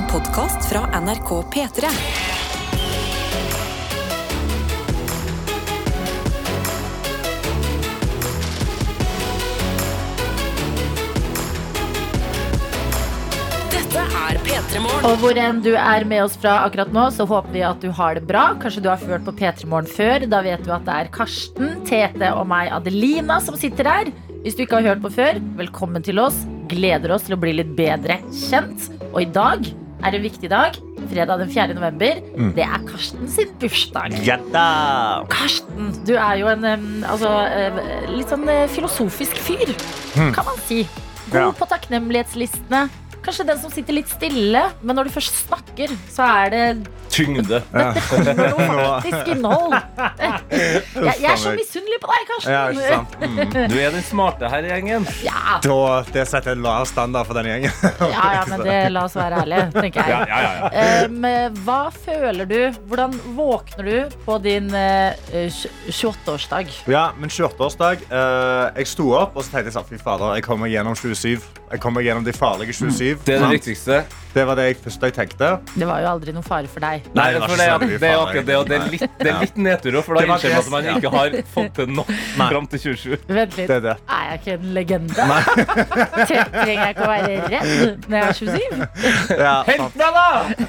En podkast fra NRK P3. Dette er P3 Morgen. Og hvor enn du er med oss fra akkurat nå, så håper vi at du har det bra. Kanskje du har hørt på P3 Morgen før. Da vet du at det er Karsten, Tete og meg, Adelina, som sitter her. Hvis du ikke har hørt på før, velkommen til oss. Gleder oss til å bli litt bedre kjent. Og i dag er en viktig dag. Fredag den 4. november. Det er Karsten sin bursdag. Ja da! Karsten, du er jo en altså, litt sånn eh, filosofisk fyr, kan man si. God Ja. på takknemlighetslistene. Kanskje den som sitter litt stille, men når du først snakker, så er det Tyngde. dette kommer noe faktisk innhold. Jeg, jeg er så misunnelig på deg, Karsten. Ja, ikke sant? Mm. Du er den smarte her i gjengen. Ja, Da, det setter en lav standard for denne gjengen. ja, ja, men det, la oss være ærlige, tenker jeg. Ja, ja, ja. Em, hva føler du? Hvordan våkner du på din uh, 28-årsdag? Ja, min 28-årsdag. uh, jeg sto opp og så tenkte jeg sånn, fy fader, jeg kommer gjennom 27. Jeg kommer gjennom de farlige 27. Det er det viktigste. det var det jeg første jeg tenkte. Det var jo aldri noen fare for deg. Nei, det for det, er- det er akkurat det, og det er litt, det er litt nedtur òg, for da innser man at man ikke har fått til nok fram til 27. Vent litt. Det er det. Er jeg ikke en legende? Tre- Trenger jeg ikke å være redd når jeg er 27? Ja. Hent meg, da!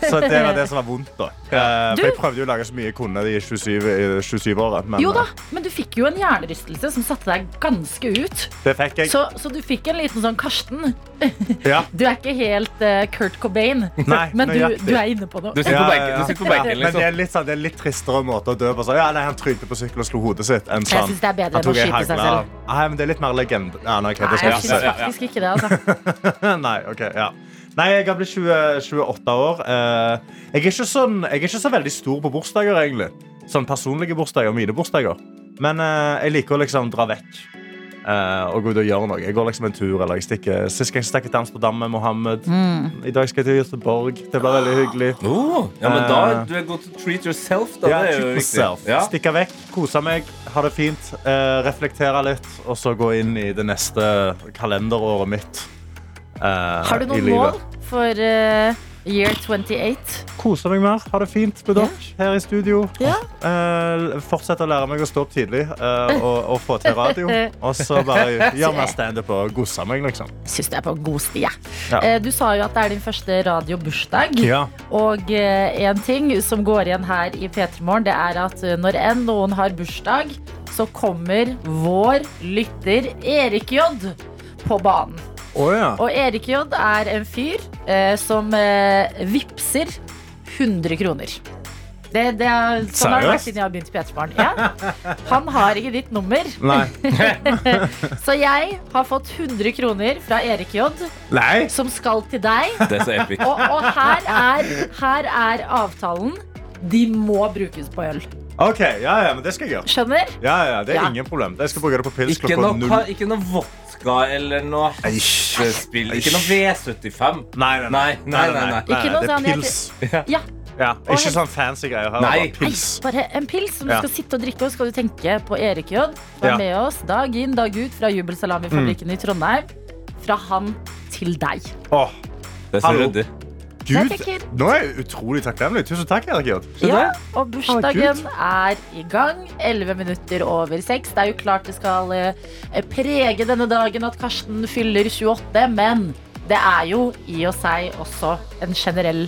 så det var det som var vondt. da. Eh, Du- for jeg prøvde jo å lage så mye jeg kunne i 27-året. 27-året. Men Jo da, eh, men du fikk jo en hjernerystelse som satte deg ganske ut. det fikk jeg. Så, så du fikk en liten sånn Karsten. Ja. Du er ikke helt uh, Kurt Cobain, Nei, men du, du er inne på noe. Du sitter på benken. Du sitter på benken Men det liksom. er litt, sånn, det er litt tristere måte å dø på. Så, ja, nei, han trynte på sykkel og slo hodet sitt. Enn Jeg sånn. synes det er bedre enn å skyte seg selv. av- Nei, men det er litt mer legende. Ja, nei, okay, Nei, jeg jeg syns faktisk ikke det. Altså. Nei, ok, ja. Nei, jeg har blitt 20, 28 år. Eh, jeg, er ikke sånn, jeg er ikke så veldig stor på bursdager, egentlig. Sånn personlige bursdager og mine bursdager. Men eh, jeg liker å liksom dra vekk. Eh, og gå ut og gjøre noe. Jeg går liksom en tur, eller jeg stikker Sist gang stakk jeg til Amsterdam med Mohammed. Mm. I dag skal jeg til Göteborg. Det blir veldig hyggelig. Oh, ja, men da Eh, du er god til treat yourself, da. Ja, det er jo viktig. Ja. Stikke vekk, kose meg, ha det fint, uh, reflektere litt, og så gå inn i det neste kalenderåret mitt. Uh, Har du noen mål for year 28? Koser meg mer, ha det fint med dere her i studio. Ja. Uh, fortsett å lære meg å stå opp tidlig uh, og, og få til radio. Og så bare gjør meg standup og gosse meg, liksom. Syns du er på god sti. Ja. uh, Du sa jo at det er din første radiobursdag. Ja. Og en ting som går igjen her i P3 Morgen, det er at når enn noen har bursdag, så kommer vår lytter Erik J på banen. Å ja. Og Erik J er en fyr eh, som eh, vipser 100 kroner. Det, det er, sånn har det vært siden jeg har begynt i P3 Ja. Han har ikke ditt nummer, Nei. så jeg har fått 100 kroner fra Erik J, Nei. som skal til deg. Det er så epic. Og, og her, er, her er avtalen. De må brukes på øl. OK, ja, ja, men det skal jeg gjøre. Skjønner? Ja, ja, Det er Ja. ingen problem. Jeg skal bruke det på pils Ikke klokka noe, null. ikke noe vodka eller noe hasjespill. Ikke noe V75. Nei, nei, Nei, nei, nei, nei. Ikke noe det sånn, er jeg- pils. Ja. Ja, ikke helt- sånn fancy greier. Her, Nei. bare Nei, pils. bare en pils som du Ja. skal sitte og drikke. Og skal du tenke på Erik J. Som Ja. med oss dag inn, dag ut fra Jubelsalamifabrikken Mm. i Trondheim. Fra han til deg. Åh, Det er så Hallo. ryddig. Gud, nå er jeg utrolig takknemlig. Tusen takk, Erik Ja, og bursdagen er i gang. 11 minutter over 6. Det er jo klart det skal eh, prege denne dagen at Karsten fyller 28, men det er jo i og seg også en generell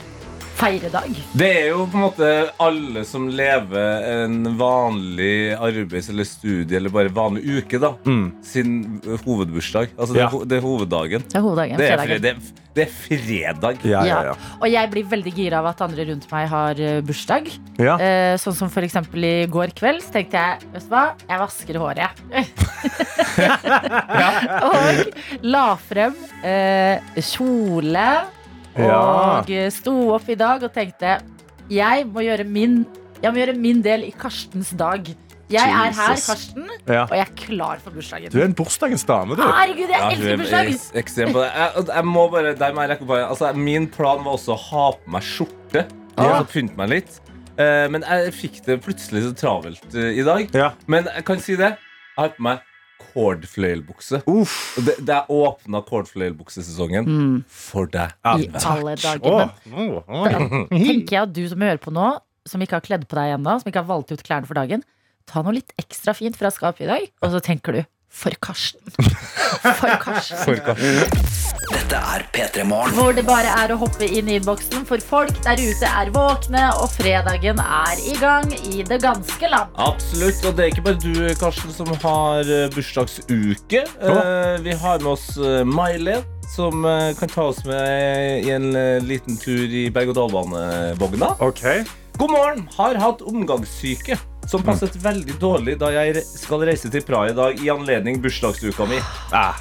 feiredag. Det er jo på en måte alle som lever en vanlig arbeids- eller studie- eller bare vanlig uke, da. Sin hovedbursdag. Altså det, Ja. er ho- det er hoveddagen. Det er hoveddagen. Det er, fredagen. fre- det, er, det er fredag. Ja, ja, Ja. ja. Og jeg blir veldig gira av at andre rundt meg har eh, bursdag. ja. Eh, sånn som for eksempel i går kveld, så tenkte jeg vet du hva, jeg vasker håret. og la frem eh, kjole. Og sto opp i dag og tenkte jeg må gjøre min, jeg må gjøre min del i Karstens dag. Jeg er her, Karsten, ja. og jeg er klar for bursdagen. Du er en bursdagens dame, du. Herregud, jeg Ja, elsker er bursdagen! Jeg, jeg må bare, der må jeg altså, Min plan var også å ha på meg skjorte. Ja. Og pynte meg litt. Eh, men jeg fikk det plutselig så travelt eh, i dag. Ja. Men jeg kan si det. Jeg har på meg cordfløyelbukse. Uff. Det, det er åpna cordfløyelbuksesesongen for deg. I alle dager. Oh. Oh. tenker jeg at du som hører på nå, som ikke har kledd på deg ennå, som ikke har valgt ut klærne for dagen, ta noe litt ekstra fint fra skapet i dag, og så tenker du for Karsten. For Karsten. For Karsten. Dette er P3 Morgen. Hvor det bare er å hoppe inn i innboksen, for folk der ute er våkne, og fredagen er i gang i det ganske land. Absolutt. Og det er ikke bare du, Karsten, som har eh, bursdagsuke. Eh, vi har med oss eh, Miley, som kan ta oss med i en liten tur i berg-og-dal-bane-vogna. Ok. God morgen! Har hatt omgangssyke. Som passet veldig dårlig da jeg skal reise til Praha i dag i anledning bursdagsuka mi. Ah.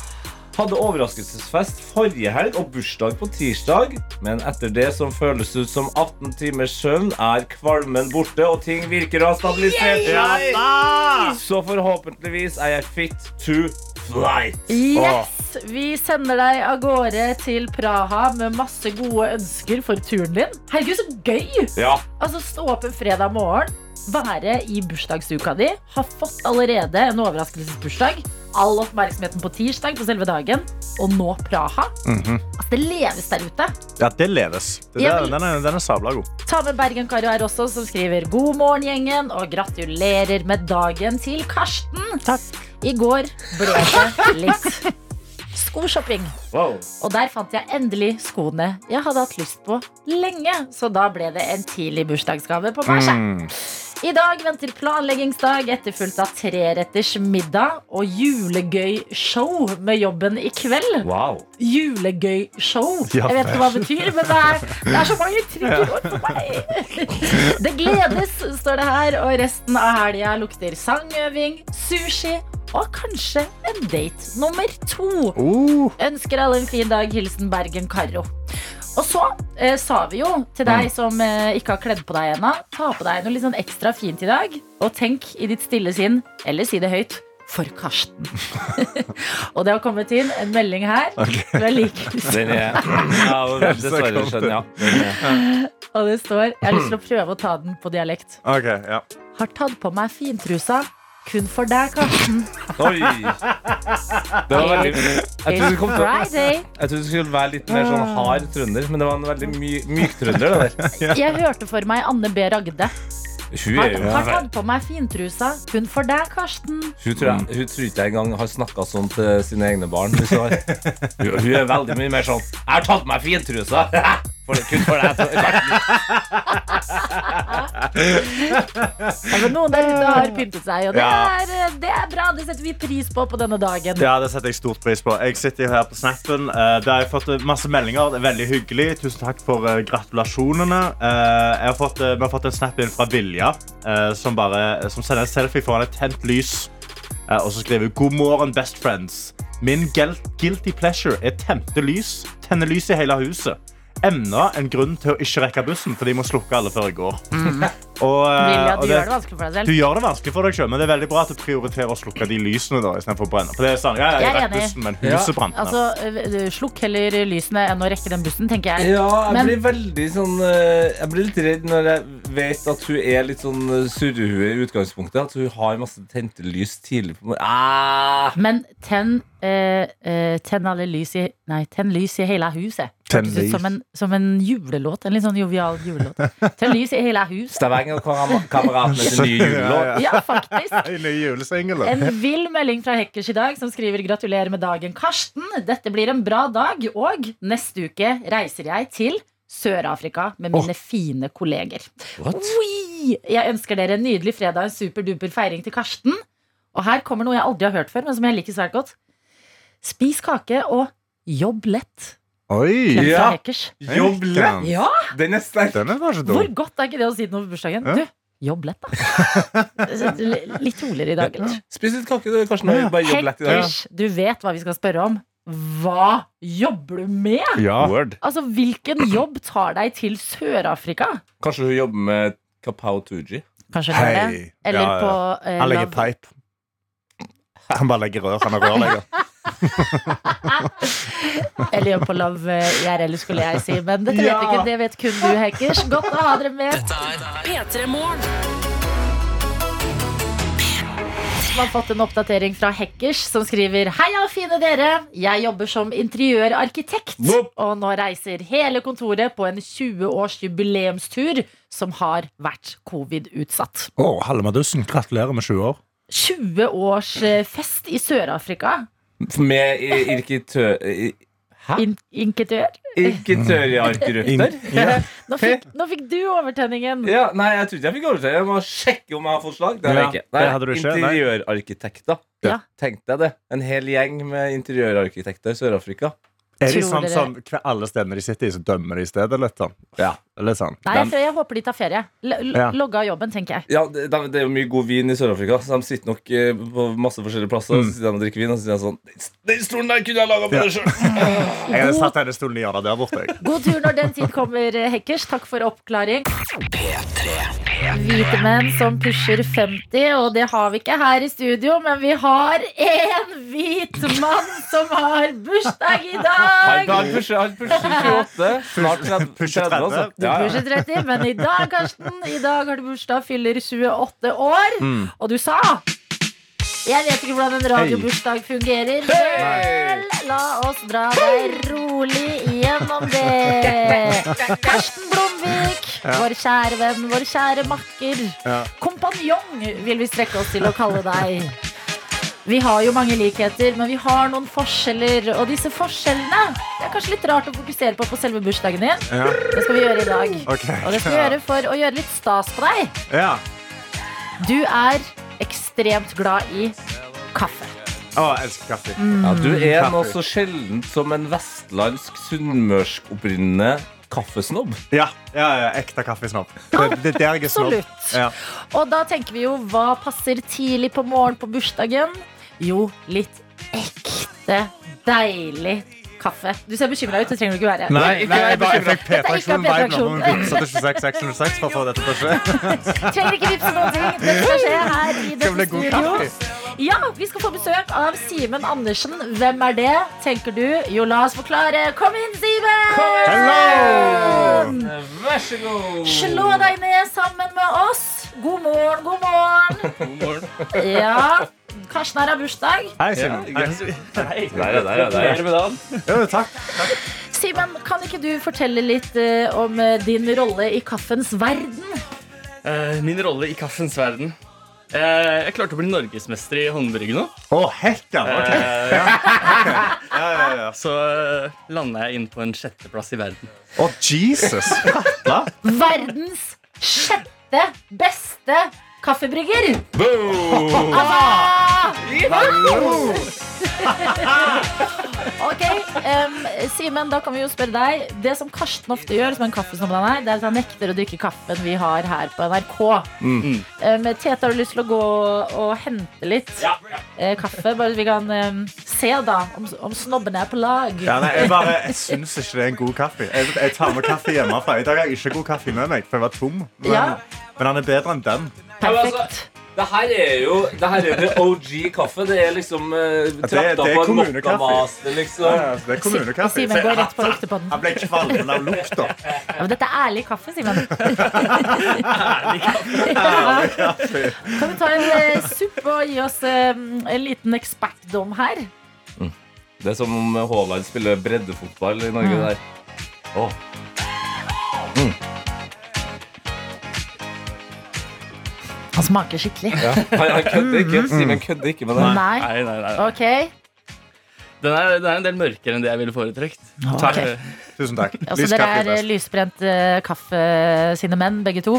Hadde overraskelsesfest forrige helg og bursdag på tirsdag. Men etter det som føles ut som 18 timers søvn, er kvalmen borte, og ting virker å ha stabilisert seg. Så forhåpentligvis er jeg fit to flight. Yes! Vi sender deg av gårde til Praha med masse gode ønsker for turen din. Herregud, så gøy! Ja, Altså, Stå opp en fredag morgen, være i bursdagsuka di, Har fått allerede en overraskelsesbursdag, all oppmerksomheten på tirsdag på selve dagen, og nå Praha. Altså, Det leves der ute. Ja, det leves. Det der, den, er, den er sabla god. Ta med Bergen-Karo her også, som skriver God morgen, gjengen, og gratulerer med dagen til Karsten. Takk. I går ble det litt skoshopping. wow. Og der fant jeg endelig skoene jeg hadde hatt lyst på lenge. Så da ble det en tidlig bursdagsgave på meg. Mm. I dag venter planleggingsdag etterfulgt av treretters middag og julegøy-show med jobben i kveld. wow. Julegøy-show. Ja, Jeg vet ikke hva det betyr, men det er, det er så mange triggerord for meg. Det gledes, står det her, og resten av helga lukter sangøving, sushi og kanskje en date nummer to. Uh. Ønsker alle en fin dag. Hilsen Bergen-Karo. Og så eh, sa vi jo til deg som eh, ikke har kledd på deg ennå, ta på deg noe litt sånn ekstra fint i dag, og tenk i ditt stille sinn, eller si det høyt, for Karsten. og det har kommet inn en melding her. Du er like Den er ja, Dessverre skjønner er. Og det står Jeg har lyst til å prøve å ta den på dialekt. Ok, ja. Har tatt på meg fintrusa kun for deg, Karsten. Oi! Det var veldig Jeg trodde det It's kom til. Jeg trodde du skulle være litt mer sånn hard trønder, men det var en veldig my myk trønder. Det der. Jeg hørte for meg Anne B. Ragde. Hun, Har, er jo, har tatt på meg fintrusa kun for deg, Karsten. hun, tror jeg, hun tror ikke jeg engang har snakka sånn til sine egne barn. Hvis hun, har. Hun, hun er veldig mye mer sånn Jeg har tatt på meg fintrusa! For, kun for deg. Ja, men noen der ute har pyntet seg, og det, Ja. er, det er bra. Det setter vi pris på på denne dagen. Ja, det setter jeg stort pris på. Jeg sitter her på snappen. Eh, Der har jeg fått eh, masse meldinger. Det er veldig hyggelig. Tusen takk for eh, gratulasjonene. Eh, Jeg har fått, eh, vi har fått en snap inn fra Vilja, eh, som, bare, som sender en selfie foran et tent lys. Eh, Og så skriver hun God morgen, best friends. Min guilty pleasure er tente lys. Tenne lys i hele huset. Enda en grunn til å ikke rekke bussen, for de må slukke alle før jeg går. Og, eh, Vilja, du det- gjør det vanskelig for deg selv. du gjør det vanskelig for deg selv, men det er veldig bra at du prioriterer å slukke de lysene. da, i stedet for å brenne. For det er sånn, jeg, jeg, Jeg er bussen, men huset ja. Altså, øh, Slukk heller lysene enn å rekke den bussen, tenker jeg. Ja, jeg Men- blir veldig sånn eh, Jeg blir litt redd når jeg vet at hun er litt sånn eh, surrehue i utgangspunktet. At hun har masse tente lys tidlig på morgenen. Ah! Men tenn, eh, ten alle lys i Nei, tenn lys i hele huset. Tenn Hørtes ut lys. som en, som en julelåt. En litt sånn jovial julelåt. Tenn lys i hele huset. Stavanger-kameratenes nye julelåt. Ja, faktisk. En nye julesingelen. En vill melding fra Hekkers i dag som skriver gratulerer med dagen, Karsten. Dette blir en bra dag, og neste uke reiser jeg til Sør-Afrika med mine fine kolleger. Jeg ønsker dere en nydelig fredag, en superduper feiring til Karsten. Og her kommer noe jeg aldri har hørt før, men som jeg liker svært godt. Spis kake og jobb lett. Oi! Fra Ja. Jobb lett. Ja, Den er sterk. Den er kanskje Hvor dum. godt er ikke det å si noe på bursdagen? Ja. Du, jobb lett, da. Litt roligere i dag, eller? Spis litt kake, du, Karsten. og Bare jobb lett i dag. Hekkers, du vet hva vi skal spørre om. Hva jobber du med? Ja. Word. Altså, Hvilken jobb tar deg til Sør-Afrika? Kanskje hun jobber med Kapow Tooji. Kanskje det er det? Eller Ja, ja. på eh, Han legger Love- pipe. Han bare legger rør. Han er rørlegger. Eller jobb på Love eh, IRL, skulle jeg si. Men dette vet Ja. ikke. Det vet kun du, Hackers. Godt å ha dere med. P3 Morgen. har fått en oppdatering fra Hackers, som skriver Heia, fine dere. Jeg jobber som interiørarkitekt. Nope. Og nå reiser hele kontoret på en 20-års jubileumstur som har vært covid-utsatt. Å, Hallemaddussen, gratulerer med 20 år. 20 års fest i Sør-Afrika. Med i- irkitø... i- Hæ? In inkitør. Irkitørjarkrøtter? Ja. Nå nå fikk du overtenningen. Ja, nei, jeg trodde jeg fikk overtenning. Jeg må sjekke om jeg har fått slag. Det har jeg Ja, ikke. det. Interiørarkitekter. Ja. Tenk deg det. En hel gjeng med interiørarkitekter i Sør-Afrika. Er de Tror sånn som alle stedene de sitter i, så dømmer de stedet litt? sånn? Ja. Litt sånn. Nei, jeg, jeg håper de tar ferie. L Ja. Logge av jobben, tenker jeg. Ja, det, det er jo mye god vin i Sør-Afrika, så de sitter nok eh, på masse forskjellige plasser. Mm. Så sitter de og drikker vin, og så sier de sånn Den stolen der kunne jeg laga på Ja. sjøl! Jeg hadde satt denne stolen i hjørnet der borte. jeg. God tur når den tid kommer, Hekkers. Takk for oppklaring. Hvite menn som pusher 50, og det har vi ikke her i studio, men vi har en hvit mann som har bursdag i dag! han pusher 28. Snart 30. Pusher 30. 30. Du Ja, ja. pusher 30, men i dag, Karsten, i dag har du bursdag, fyller 28 år, Mm. og du sa jeg vet ikke hvordan en radiobursdag fungerer, men la oss dra deg rolig gjennom det. Karsten Blomvik, vår kjære venn, vår kjære makker. Ja. Kompanjong vil vi strekke oss til å kalle deg. Vi har jo mange likheter, men vi har noen forskjeller. Og disse forskjellene Det er kanskje litt rart å fokusere på på selve bursdagen din. Ja. Det skal vi gjøre i dag. Okay. Og det skal vi gjøre for å gjøre litt stas på deg. Ja. Du er ekstremt glad i kaffe. Å, jeg elsker kaffe. Ja, du er noe så sjeldent som en vestlandsk, sunnmørskopprinnende kaffesnobb. Ja, ja, ja, ekte kaffesnobb. Det, det der jeg. Absolutt. Ja. Og da tenker vi jo hva passer tidlig på morgenen på bursdagen? Jo, litt ekte, deilig kaffe. Du ser bekymra ut. Det trenger du ikke være. Nei, nei, jeg, bare, jeg fikk Dette er ikke en P-traksjon-vibe nå. P-traksjon. Må vi vippse til 26606 for å få dette til å skje? Trenger ikke vippse noen ting. Det skal skje her i dette studio. Ja, vi skal få besøk av Simen Andersen. Hvem er det, tenker du? Jo, la oss forklare. Kom inn, Simen! Hello! Vær så god. Slå deg ned sammen med oss. God morgen, god morgen. God morgen. Ja, Karsten her har bursdag. Hei, Simen. Hei. Hei. Der, ja, der, med dagen. Jo, takk. Simen, kan ikke du fortelle litt uh, om eh, din rolle i kaffens verden? Uh, min rolle i kaffens verden. Uh, jeg klarte å bli norgesmester i håndbrygge nå. Å, hekka! okay. Eh, Ja, ja, ja. så uh, landa jeg inn på en sjetteplass i verden. Å, Jesus! Verdens sjette beste kaffebrygger. Boom! Altså! Ok, um, Simen, da kan vi jo spørre deg. Det som Karsten ofte gjør, som en kaffesnobb han er, det er at han nekter å drikke kaffen vi har her på NRK. Mm. Um, Tete, har du lyst til å gå og hente litt eh, kaffe? Bare så vi kan um, se da om, om snobbene er på lag. Ja, nei, jeg bare, jeg syns ikke det er en god kaffe. Jeg, jeg tar med kaffe hjemmefra. I dag har jeg ikke god kaffe med meg, for jeg var tom. Men, Ja. Men han er bedre enn den. Perfekt. Det her er jo det her er det OG kaffe. Det er liksom uh, det- trakta det er kommunekaffe. liksom. Ja, ja, det er kommunekaffe. Simen går rett på lukte på den. Han ble kvalm av lukta. Ja, men dette er ærlig kaffe, Simen. ærlig kaffe. Ærlig kaffe. Kan vi ta en uh, supp og gi oss uh, en liten ekspertdom her? Det er som om Haaland spiller breddefotball i Norge. Mm. der Åh. Han smaker skikkelig. Ja. Han, han kødder ikke. Simen kødder ikke med det. Nei. Nei, nei, nei. Ok. Den er, den er en del mørkere enn det jeg ville foretrekt. Ok. Eh, Tusen takk. Altså, Lys dere kaffe er eh, best. lysbrent eh, kaffe sine menn, begge to.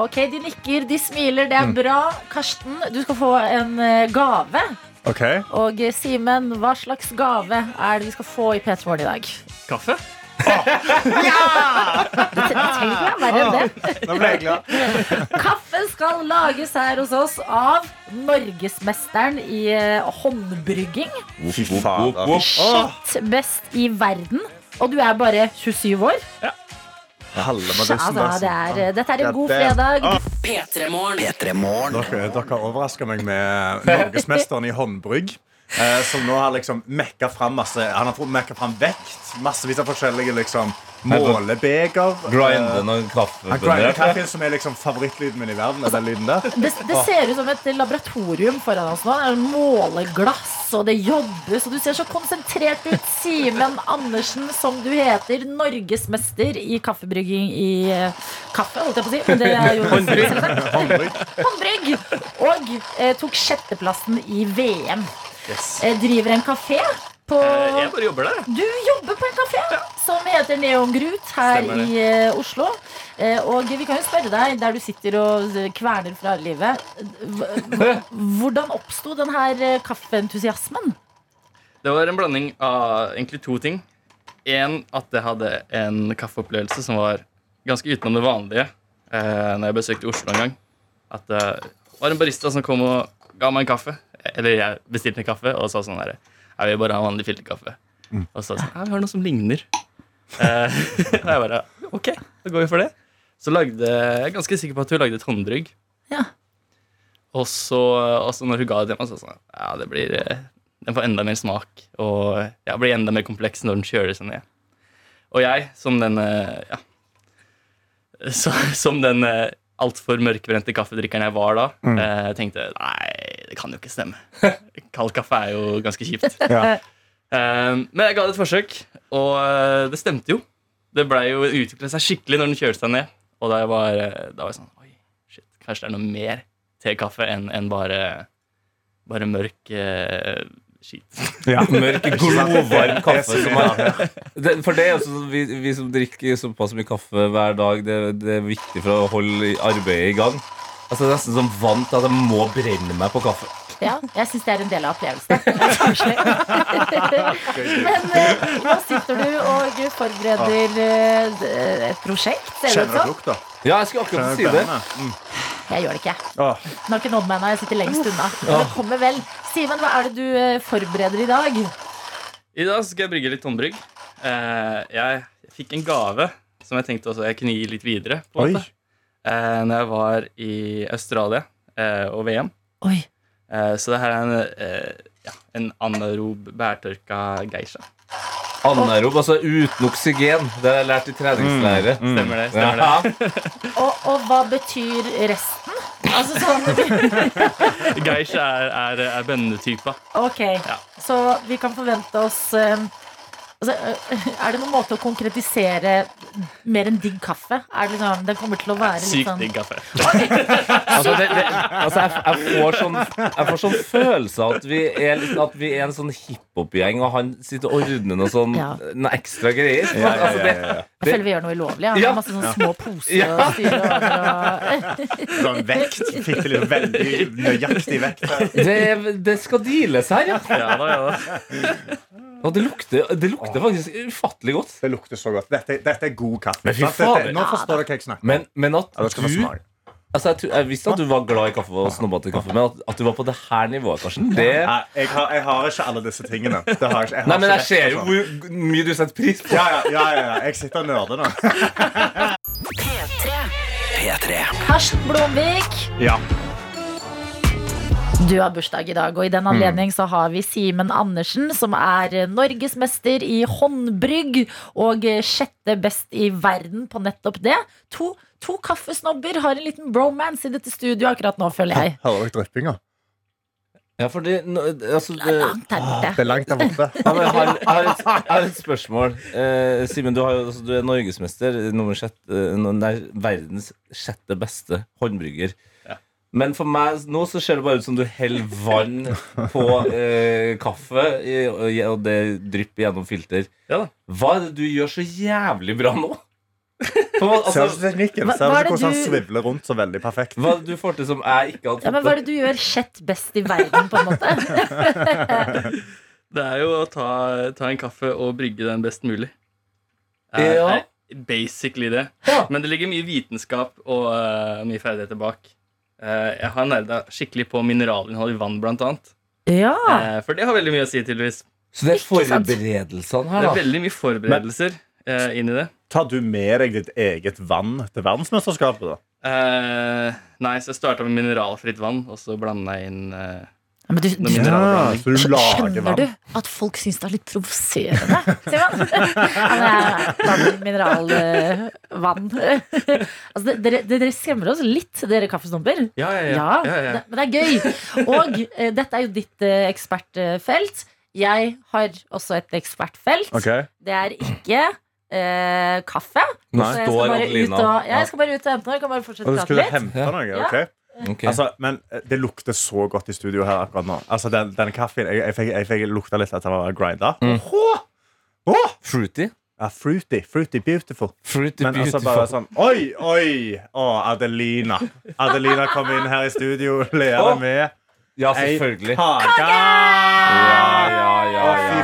Ok, De nikker, de smiler, det er bra. Karsten, du skal få en eh, gave. Ok, Og eh, Simen, hva slags gave er det vi skal få i P3 Morgen i dag? kaffe? Det tre- det trenger ikke være verre enn det. Nå ble jeg glad. Kaffe skal lages her hos oss av norgesmesteren i eh, håndbrygging. Fy. Shit best i verden. Og du er bare 27 år. Halve med Altså, det er, eh, dette er en god fredag. P3morgen. P3 Morgen. Dere, dere overrasker meg med norgesmesteren i håndbrygg. Eh, som nå har liksom mekka fram masse Han har fått mekka fram vekt. Massevis av forskjellige liksom målebeger. Grinde Eh, noen han grinder kaffebønner. kaffen, som er liksom favorittlyden min i verden. Er den lyden der. Det, det ser ut som et laboratorium foran oss nå. Det er måleglass, og det jobbes, og du ser så konsentrert ut. Simen Andersen, som du heter, norgesmester i kaffebrygging i eh, kaffe, holdt jeg på å si. Men det er jo Håndbrygg. Håndbrygg. Og eh, tok sjetteplassen i VM. Yes. Eh, driver en kafé på Eh, Jeg bare jobber der. Du jobber på en kafé som heter Neon Grut her Stemmer i eh, Oslo. Og vi kan jo spørre deg, der du sitter og kverner fra livet Hvordan oppsto den her eh, kaffeentusiasmen? Det var en blanding av egentlig to ting. En, at jeg hadde en kaffeopplevelse som var ganske utenom det vanlige eh, når jeg besøkte Oslo en gang. At det var en barista som kom og ga meg en kaffe. Eller jeg bestilte en kaffe og sa sånn her Jeg vil bare ha vanlig filterkaffe. Og så sa jeg sånn Ja, vi har noe som ligner. Eh, og jeg bare OK, da går vi for det. Så lagde jeg er ganske sikker på at hun lagde et håndbrygg. Ja. Og så, og så når hun ga det til meg, så sa hun ja, det blir eh, den får enda mer smak og ja, blir enda mer kompleks når den kjøler seg ned. Og jeg, som den eh, ja, så, Som den eh, altfor mørkbrente kaffedrikkeren jeg var da, eh, tenkte nei, det kan jo ikke stemme. Kald kaffe er jo ganske kjipt. Ja. Eh, men jeg ga det et forsøk, og eh, det stemte jo. Det ble jo utvikla seg skikkelig når den kjølte seg ned. Og da var, eh, da var jeg sånn Oi, shit, kanskje det er noe mer til kaffe enn en bare, bare mørk eh, skit. Ja. Mørk, glovarm kaffe. Som er, det, for det er sånn, vi, vi som drikker såpass mye kaffe hver dag, det, det er viktig for å holde arbeidet i gang. Altså Det er nesten som vant til at jeg må brenne meg på kaffe. Ja, jeg syns det er en del av opplevelsen. Men eh, nå sitter du og forbereder eh, et prosjekt, ser det ut Kjenner du som. lukta? Ja, jeg skulle akkurat si det. Jeg gjør det ikke. Åh, Den har ikke nådd meg ennå. Jeg sitter lengst unna. Men det kommer vel. Simen, hva er det du eh, forbereder i dag? I dag skal jeg brygge litt håndbrygg. Eh, jeg, jeg fikk en gave som jeg tenkte også jeg kunne gi litt videre. på en Oi. måte. Eh, når jeg var i Australia eh, og VM. Oi. Eh, så det her er en, eh, ja, en anarob bærtørka geisha. Anaerob, altså uten oksygen. Det har jeg lært i treningslære. Stemmer det? stemmer det Og, og hva betyr resten? Altså sånn Geisha er, er, er bønnetypa. Ok, så vi kan forvente oss um, altså, uh, Er det noen måte å konkretisere mer enn digg kaffe? Er det liksom, Den kommer til å være litt Sykt sånn digg kaffe. Altså, det, det, altså jeg, jeg, får sånn, jeg får sånn følelse av at vi er, at vi er en sånn hiphop-gjeng, og han sitter og ordner noe sånn Ja. noe ekstra greier. Ja, ja, Altså, ja, det. Jeg føler vi gjør noe ulovlig. Ja. Ja. masse sånne små poser Ja. og styre over. Og, Sånn vekt. Fikk det litt veldig nøyaktig vekt. det, det skal deales her, ja. Ja da, ja da. Og det lukter, det lukter faktisk ufattelig godt. Det lukter så godt. Dette, dette er god kaffe. Men fy sant? Dette, nå forstår dere hva jeg snakker om. Men, men at Ja, det skal få du altså jeg, tror- jeg visste at du var glad i kaffe og snobbete kaffe, men at, at du var på det her nivået, Karsten det, Nei, jeg har, jeg har ikke alle disse tingene. Det har jeg ikke. Jeg har Nei, men ikke jeg ser rett jo hvor mye du setter pris på. ja, ja, ja, ja, ja. Jeg sitter og nerder nå. P3. Karsten Blomvik, Ja. Du har bursdag i dag, og i den anledning så har vi Simen Andersen, som er eh, norgesmester i håndbrygg og eh, sjette best i verden på nettopp det. To, to kaffesnobber har en liten bromance i dette studioet akkurat nå, føler jeg. Hører dere dryppinga? Ja, fordi nå- altså, Det er langt der borte. Det er langt der borte. ja, jeg, har, jeg, har et, jeg har et spørsmål. Eh, Simen, du, jo- altså, du er norgesmester. Nummer sjette, eh, nei, verdens sjette beste håndbrygger. Ja. Men for meg nå så ser det bare ut som du heller vann på eh, kaffe, og, det drypper gjennom filter. Ja da. Hva er det du gjør så jævlig bra nå? På, Ser du altså, teknikken? Hva- Ser du hvordan han svivler rundt så veldig perfekt? hva er det du får til som jeg ikke hadde Ja, men fått Hva er det du gjør sjett best i verden, på en måte? Det er jo å ta, ta en kaffe og brygge den best mulig. Er, Ja. er basically det. Ja. Men det ligger mye vitenskap og uh, mye ferdigheter bak. Eh, jeg har nerda skikkelig på mineralinnhold i vann, blant annet. Ja. Eh, for det har veldig mye å si, tydeligvis. Så det er forberedelsene her, da. Det er veldig mye forberedelser eh, inn i det. Tar du med deg ditt eget vann til verdensmesterskapet? da? Eh, nei, så jeg starta med mineralfritt vann, og så blanda jeg inn eh, Men du, du, ja, så du skjønner vann. du at folk syns det er litt provoserende? Simon? Er mineralvann. altså, dere, dere skremmer oss litt, dere kaffesnobber Ja, ja, Ja, ja. ja, ja. Men det er gøy. Og eh, dette er jo ditt eh, ekspertfelt. Jeg har også et ekspertfelt. Okay. Det er ikke eh, kaffe. Nei, Så jeg skal bare ut og, ja, jeg skal bare ut og hente noe. Jeg kan bare fortsette å du prate skulle litt. hente noe? Ja. Ok Ok. Altså, men eh, det lukter så godt i studio her akkurat nå. Altså, den, den kaffen Jeg, jeg, fikk, jeg fikk lukta litt at den var grinda. Mm. Åh! Fruity. Ja, fruity. Fruity beautiful. Fruity Men altså bare sånn Oi, oi! Å, Adelina. Adelina kom inn her i studio, ler oh. med ja, ei selvfølgelig. kake. Ja, ja,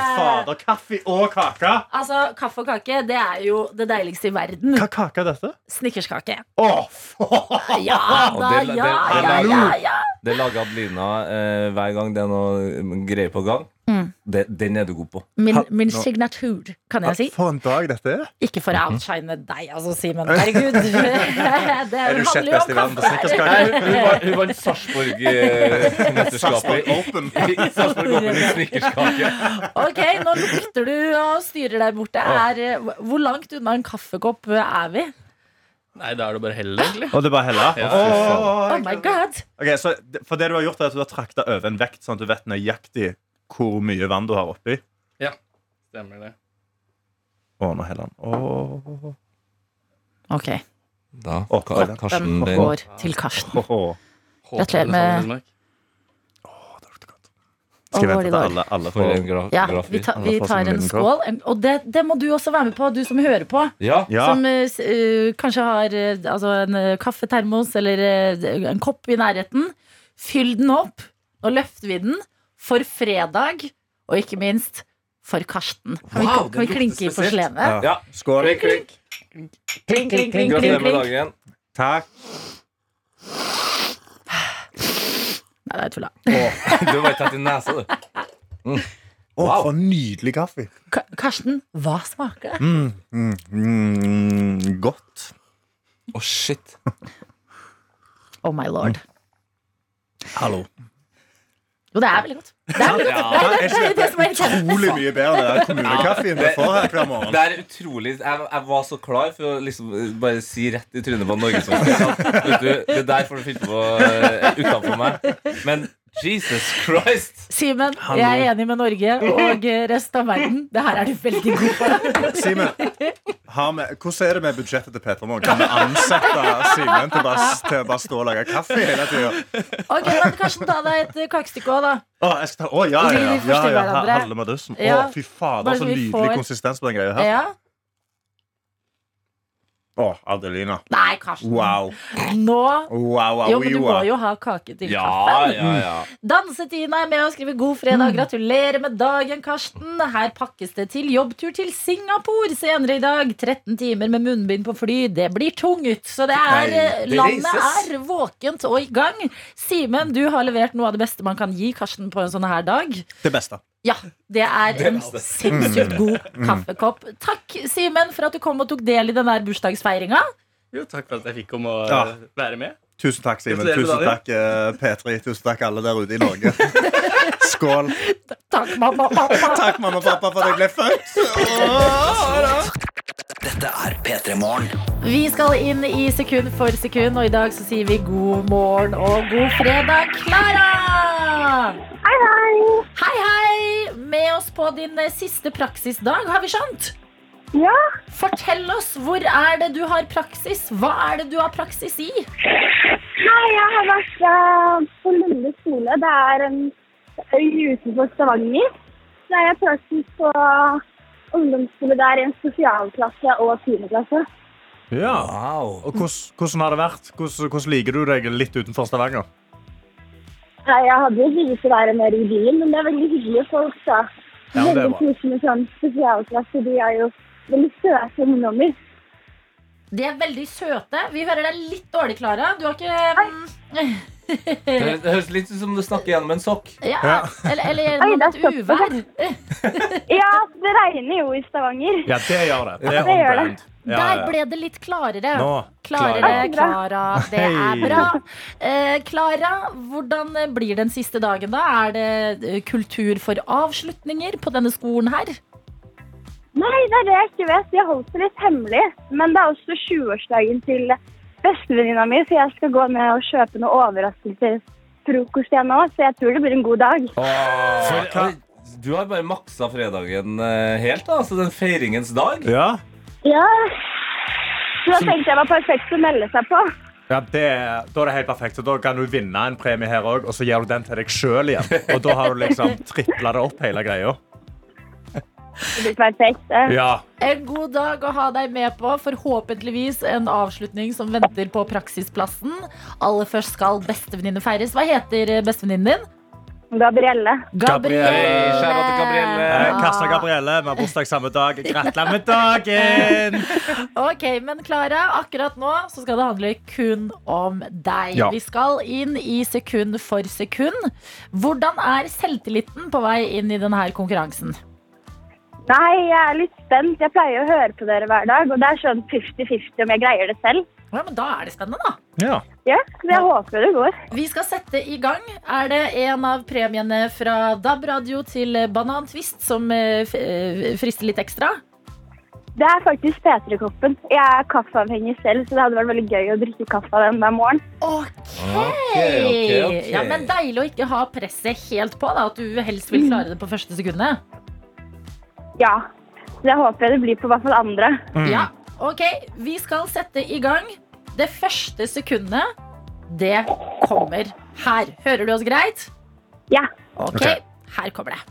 fader. Kaffe og kake. Altså, Kaffe og kake det er jo det deiligste i verden. Hva kake er dette? Snickerskake. Faen! Ja da, det- det- ja, ja, ja, ja. Det lager Adelina eh, hver gang det er noe greier på gang. Mm. Det, den er du god på. Min, min signatur, kan jeg si. For en dag dette er. Ikke for å outshine deg, altså, Simen. Herregud. det Er du sjett best i verden på. Nei, hun, vant Sarpsborg-mesterskapet Sarpsborg Open. i Sarpsborg Open i snickerskake. Ok, nå lukter du og styrer der borte. Er, eh, hvor langt unna en kaffekopp er vi? Nei, da er det bare helle, egentlig. Og det er bare helle? Ja, Oh. Oh my god. Okay, så For det du har gjort, er at du har trakta over en vekt, sånn at du vet nøyaktig hvor mye vann du har oppi. Stemmer det. Å, nå heller han. Å, Ok, Da, Å, Ka- den Karsten Bein. går til Karsten. å, å. Gratulerer med- Håper det lukter godt. Skal jeg vente til alle, alle For en får gra Ja, vi, ta, vi tar en skål. En- Og det, det må du også være med på, du som hører på. Ja. Ja, Som eh, s- eh, kanskje har eh, altså en eh, kaffetermos eller eh, en kopp i nærheten. Fyll den opp. Nå løfter vi den for fredag, og ikke minst for Karsten. Kan vi, Wow, kan vi klinke i porselenet? ja. ja. Skål. Klink, klink. Klink, klink, klink, Gratulerer klink, med dagen. Takk. Nei, det er tulla. Du var tatt i nesa, du. Å, Wow. for nydelig kaffe. Ka- Karsten, hva smaker det? Mm, mm, mm, godt. Å, shit. Oh my lord. Hallo. Jo, det er veldig godt. Det er veldig godt. Ja. Det er det, er det er irriterende. Utrolig mye bedre enn kommunekaffen vi får her hver morgen. Det er utrolig jeg, jeg var så klar for å liksom eh, bare si rett i trynet på norgesmester at vet du, det der får du finne på uh, utenfor meg. Men Jesus Christ! Simen, jeg er enig med Norge og resten av verden. Det her er du veldig god på. Simen, vi- hvordan er det med budsjettet til Petter nå? Kan vi ansette Simen til, til å bare stå og lage kaffe hele tida? Ok, men Karsten, ta deg et eh, kakestykke òg, da. Å, å, ja, ja, ja, ja, ja. Halve madussen. Å, Ja. fy fader, så så nydelig får- konsistens på den greia her. Ja. Å, Adelina. Nei, Karsten. Wow. Nå Wow, wow, Jo, men du må jo ha kake til Ja, kaffen. ja, ja. Dansetina er med og skriver god fredag. Gratulerer med dagen, Karsten. Her pakkes det til jobbtur til Singapore senere i dag. 13 timer med munnbind på fly. Det blir tungt. Så det er, Nei, eh, det landet reises. er våkent og i gang. Simen, du har levert noe av det beste man kan gi Karsten på en sånn her dag. Det beste. Ja, det er en sinnssykt god kaffekopp. Takk, Simen, for at du kom og tok del i den der bursdagsfeiringa. Jo, takk for at jeg fikk komme og Ja. være med. Tusen takk, Simen. Tusen takk, eh, P3. Tusen takk, alle der ute i Norge. Skål. Takk, mamma og pappa. Takk, mamma og pappa, for at jeg ble født. Dette er P3 Morgen. Vi skal inn i sekund for sekund, og i dag så sier vi god morgen og god fredag, Klara! Hei, hei! Hei, hei! Med oss på din eh, siste praksisdag, har vi skjønt? Ja, Fortell oss, hvor er det du har praksis? Hva er det du har praksis i? nei, jeg har vært eh, på Lunde skole. Det er en øy utenfor Stavanger. Så jeg har praksis på ungdomsskole der i en spesialklasse og tiendeklasse. Ja. Wow. Og hvordan, hvordan har det vært? Hvordan, hvordan liker du deg litt utenfor Stavanger? Jeg hadde jo likt å være mer i byen, men det er veldig hyggelige folk. da. Ja, det veldig koselig med sånn spesialklasse. De er jo veldig søte ungdommer. De er veldig søte. Vi hører deg litt dårlig, Klara. Du har ikke mm, Det høres- det høres litt ut som du snakker gjennom en sokk. ja, Ja. Eller, eller gjennom et uvær. Ja, det regner jo i Stavanger. Ja, det gjør det. Det er Det on gjør det. brand. Ja, der ble det litt klarere. Nå. Klarere, Klara. Klara. Det er bra. bra. Eh, Klara, hvordan blir den siste dagen, da? Er det eh, kultur for avslutninger på denne skolen her? Nei, det er det jeg ikke vet. De har holdt det litt hemmelig. Men det er også 20-årsdagen til bestevenninna mi, så jeg skal gå ned og kjøpe noe overraskelsesfrokost igjen nå. Så jeg tror det blir en god dag. For, du har bare maksa fredagen eh, helt, da. Altså den feiringens dag. Ja. Ja. Så da tenkte jeg var perfekt å melde seg på. Ja, det, Da er det helt perfekt. Så Da kan du vinne en premie her òg, og så gir du den til deg sjøl igjen. Og da har du liksom tripla det opp, hele greia. Ja. En god dag å ha deg med på. Forhåpentligvis en avslutning som venter på praksisplassen. Aller først skal bestevenninne feires. Hva heter eh, bestevenninnen din? Gabrielle. Gabrielle. Kjære til Gabrielle. Eh, Kassa Gabrielle, vi har bursdag samme dag. Gratulerer med dagen! Ok, men Klara, akkurat nå så skal det handle kun om deg. Ja. Vi skal inn i sekund for sekund. Hvordan er selvtilliten på vei inn i denne konkurransen? Nei, jeg er litt spent. Jeg pleier å høre på dere hver dag, og det er sånn 50-50 om jeg greier det selv. Ja, men Da er det spennende, da. Ja. Ja, så jeg håper det går. Vi skal sette i gang. Er det en av premiene fra DAB radio til Banantvist som eh, eh, frister litt ekstra? Det er faktisk P3-koppen. Jeg er kaffeavhengig selv, så det hadde vært veldig gøy å drikke kaffe av den hver morgen. Ok, Okay, okay, ok. Ja, men Deilig å ikke ha presset helt på. Da, at du helst vil klare det på første sekundet. Ja, jeg håper det blir på hvert fall andre. Ja, ok, Vi skal sette i gang. Det første sekundet, det kommer her. Hører du oss greit? Ja. Ok, okay. her kommer det.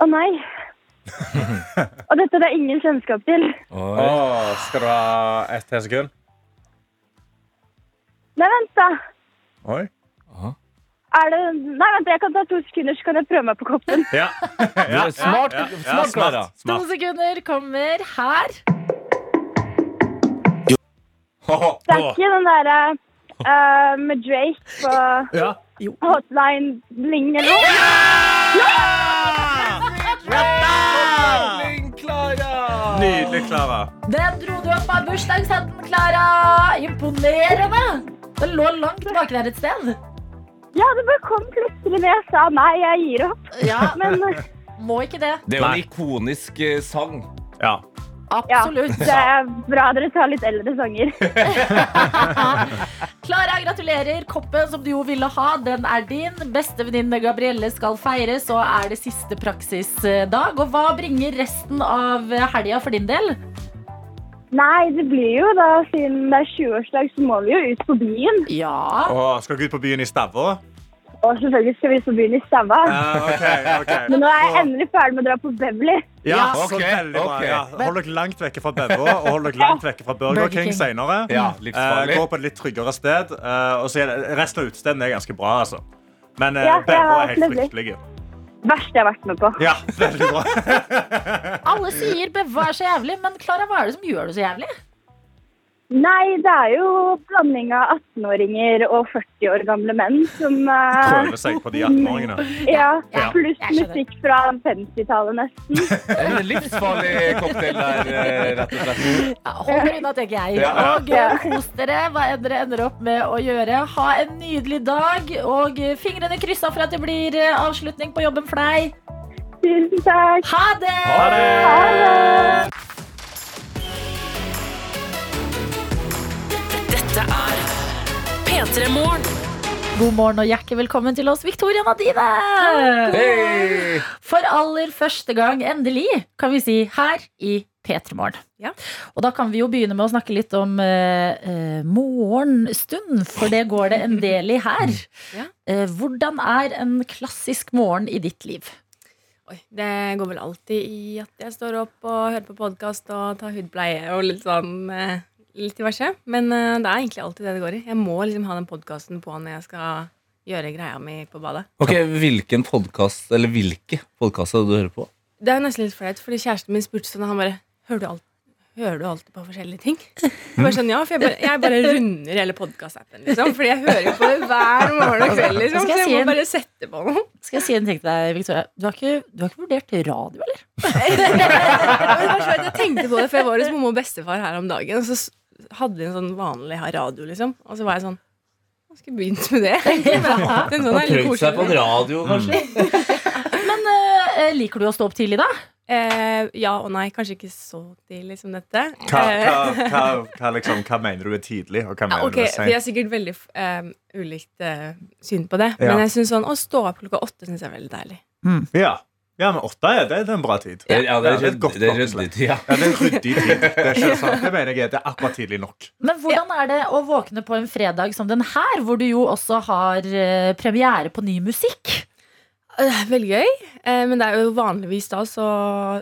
Å nei. Og dette har jeg ingen kjennskap til. Oh, skal du ha ett til sekund? Nei, vent, da. Oi. Er det Nei, vent, jeg kan ta to sekunder, så kan jeg prøve meg på koppen. Ja. ja, smart- ja, ja, smart, Klara. To smart. sekunder kommer her. Det er ikke den derre uh, med Drake på Ja. Hotline Bling eller noe. Nydelig, Klara. Den dro du opp av bursdagshatten, Klara. Imponerende. Den lå langt baki der et sted. Ja, det bare kom plutselig når jeg sa nei, jeg gir opp. Ja, Men Må ikke det. Det er jo Nei. en ikonisk eh, sang. Ja. ja, Absolutt. det er bra dere tar litt eldre sanger. Klara, gratulerer. Koppen som du jo ville ha, den er din. Bestevenninne Gabrielle skal feires, og er det siste praksisdag. Og hva bringer resten av helga for din del? Nei, det blir jo da, siden det er 20-årsdag, så må vi jo ut på byen. Ja. Åh, skal dere ut på byen i Stavå? Og selvfølgelig skal vi ut på byen i Stavå. Ja, ok, ok. Men nå er jeg endelig ferdig med å dra på Beverly. Ja, Ja, så ok, veldig bra. ok. Ja. Hold dere langt vekke fra Bevo og hold dere langt vekke fra Burger, Burger King, King. senere. Ja, Eh, livsfarlig. gå på et litt tryggere sted. eh, og så er det, resten av utestedene er ganske bra, altså. Men uh, Ja, Bevo ja, er helt nemlig. fryktelige. Verste jeg har vært med på. Ja, veldig bra. Alle sier Bevo er så jævlig, men Klara, hva er det som gjør det så jævlig? Nei, det er jo blanding av 18-åringer og 40 år gamle menn som eh, Prøver seg på de 18-åringene. Ja, Ja, pluss musikk fra 50-tallet nesten. En livsfarlig cocktail der, eh, rett og slett. Ja, Hold dere unna, tenker jeg. Ja. Og kos dere hva enn dere ender opp med å gjøre. Ha en nydelig dag, og fingrene kryssa for at det blir eh, avslutning på jobben for deg. Tusen takk. Ha det! Ha det! Ha det. God morgen og hjertelig velkommen til oss, Victoria Nadine. Hey. For aller første gang, endelig, kan vi si, her i P3 Morgen. Ja. Og da kan vi jo begynne med å snakke litt om eh, eh, morgenstund, for det går det en del i her. Ja. Eh, hvordan er en klassisk morgen i ditt liv? Oi, det går vel alltid i at jeg står opp og hører på podkast og tar hudpleie og litt sånn eh, Litt diverse. Men eh, det er egentlig alltid det det går i. Jeg må liksom ha den podkasten på når jeg skal gjøre greia mi på badet. Ok, Hvilken podkast, eller hvilke podkaster du hører på? Det er jo nesten litt flaut, fordi kjæresten min spurte sånn, og han bare Hører du alt? Hører du alltid på forskjellige ting? Bare sånn, ja, for jeg bare, jeg bare runder hele podkast-appen, liksom. Fordi jeg hører jo på det hver morgen og kveld, liksom. Jeg Så si må en- bare sette på noe. Skal jeg si en ting til deg, Victoria? Du har ikke, du har ikke vurdert radio, eller? Jeg tenkte på det, for jeg var hos mamma og bestefar her om dagen, og så hadde de en sånn vanlig radio, liksom. Og så var jeg sånn Jeg skulle begynt med det. Bare sånn er litt seg på en radio, kanskje. Men uh, liker du å stå opp tidlig, da? Uh, ja og nei, kanskje ikke så tidlig som dette. Hva, hva, hva, hva, liksom, hva mener du er tidlig, og hva Ja, mener ok, du er seint? Vi har sikkert veldig ulikt syn på det. Ja. Men jeg synes sånn, å stå opp klokka åtte synes jeg er veldig deilig. Ja. Ja, men åtte er, det, det er en bra tid. Ja, det er Ja, det er ryddig- godt det er ryddig tid, ja. Ja, det er en ryddig tid. Det, er ikke sant. det mener jeg det er akkurat tidlig nok. Men hvordan er det å våkne på en fredag som den her, hvor du jo også har eh, premiere på ny musikk? Det er veldig gøy, eh, men det er jo vanligvis da så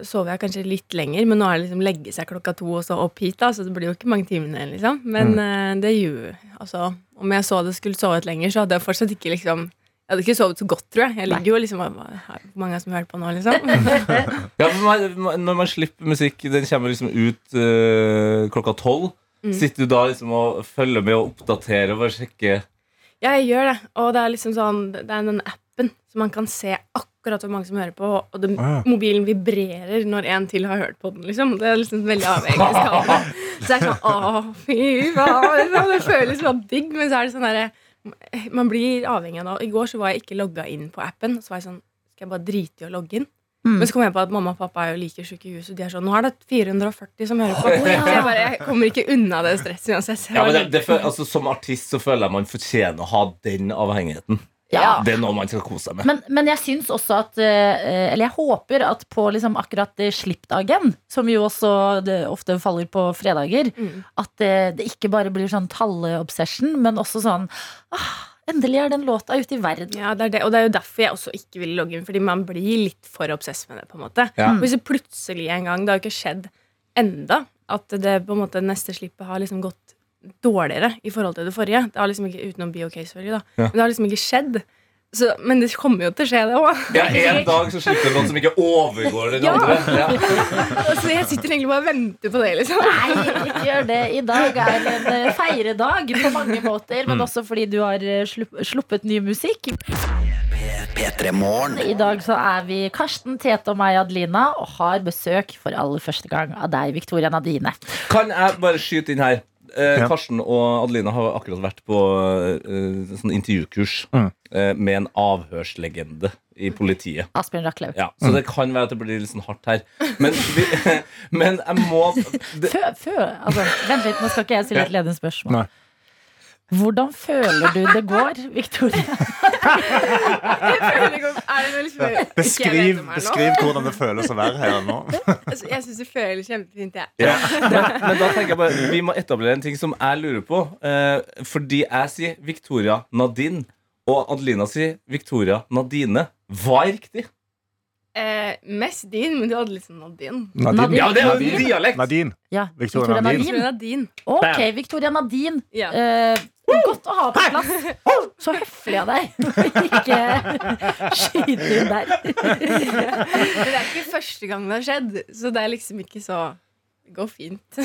sover jeg kanskje litt lenger. Men nå er det liksom legge seg klokka to og så opp hit, da, så det blir jo ikke mange timene. liksom Men mm. det gjør altså, Om jeg så det skulle sovet lenger, så hadde jeg fortsatt ikke liksom Jeg hadde ikke sovet så godt, tror jeg. Jeg ligger jo liksom Hvor mange som hører på nå, liksom? Ja, for man, man- når man slipper musikk, den kommer liksom ut øh, klokka tolv. Sitter du da liksom og følger med og oppdaterer og bare sjekker Ja, jeg gjør det. Og det er liksom sånn Det er den appen så man kan se akkurat hvor mange som hører på, og det, Ah. mobilen vibrerer når en til har hørt på den, liksom. Det er liksom veldig avhengig av. Så det er sånn Å, fy faen. Det føles sånn digg, men så er det sånn derre Man blir avhengig av det. I går så var jeg ikke logga inn på appen. Så var jeg sånn Skal jeg bare drite i å logge inn? Mm. Men så kom jeg på at mamma og pappa er jo like sjuke i huset. De er sånn Nå er det 440 som hører på. Så jeg bare Jeg kommer ikke unna det stresset uansett. Ja, men det, det, altså, Som artist så føler jeg man fortjener å ha den avhengigheten. Ja. Det er noe man skal kose seg med. Men, men jeg syns også at eh, Eller jeg håper at på liksom akkurat eh, slippdagen, som jo også det ofte faller på fredager, Mm. at det, det ikke bare blir sånn talleobsession, men også sånn ah, Endelig er den låta ute i verden. Ja, det er det. Og det er jo derfor jeg også ikke vil logge inn, fordi man blir litt for obsess med det. på en måte Ja. Hvis det plutselig en gang, det har jo ikke skjedd enda, at det på en måte neste slippet har liksom gått dårligere i forhold til det forrige. Det har liksom ikke, Utenom BOK, selvfølgelig, da. Ja. Men det har liksom ikke skjedd. Så, men det kommer jo til å skje, det òg. Ja, En dag så slipper du noen som ikke overgår den Ja. andre. Ja. Så jeg sitter egentlig bare og venter på det, liksom. Nei, ikke gjør det. I dag er en eh, feiredag på mange måter, men også fordi du har eh, sluppet ny musikk. I dag så er vi Karsten, Tete og meg, Adelina, og har besøk for aller første gang av deg, Victoria Nadine. Kan jeg bare skyte inn her? Eh, Ja. Karsten og Adelina har akkurat vært på eh, sånn intervjukurs Mm. eh, med en avhørslegende i politiet. Asbjørn Rachlew. Ja, så det kan være at det blir litt sånn hardt her. Men, vi, men jeg må det, Fø, fø, altså, vent litt, nå skal ikke jeg stille et ledende spørsmål. Nei. Hvordan føler du det går, Victoria? Beskriv, beskriv hvordan det føles å være her nå. Altså, jeg syns det føles kjempefint, jeg. ja. men, men da tenker jeg bare vi må etablere en ting som jeg lurer på. Eh, fordi jeg sier Victoria Nadine, og Adelina sier Victoria Nadine. Hva er riktig? Eh, mest din, men du hadde litt sånn Nadine. Nadine. Ja, det er jo Nadine. dialekt! Nadine. Ja, Victoria Victoria Nadine. Nadine. Nadine. Ok, Victoria Nadine. Ja. Eh, godt å ha på plass. Så høflig av deg ikke skyte inn der. Men det er ikke første gang det har skjedd, så det er liksom ikke så Det går fint.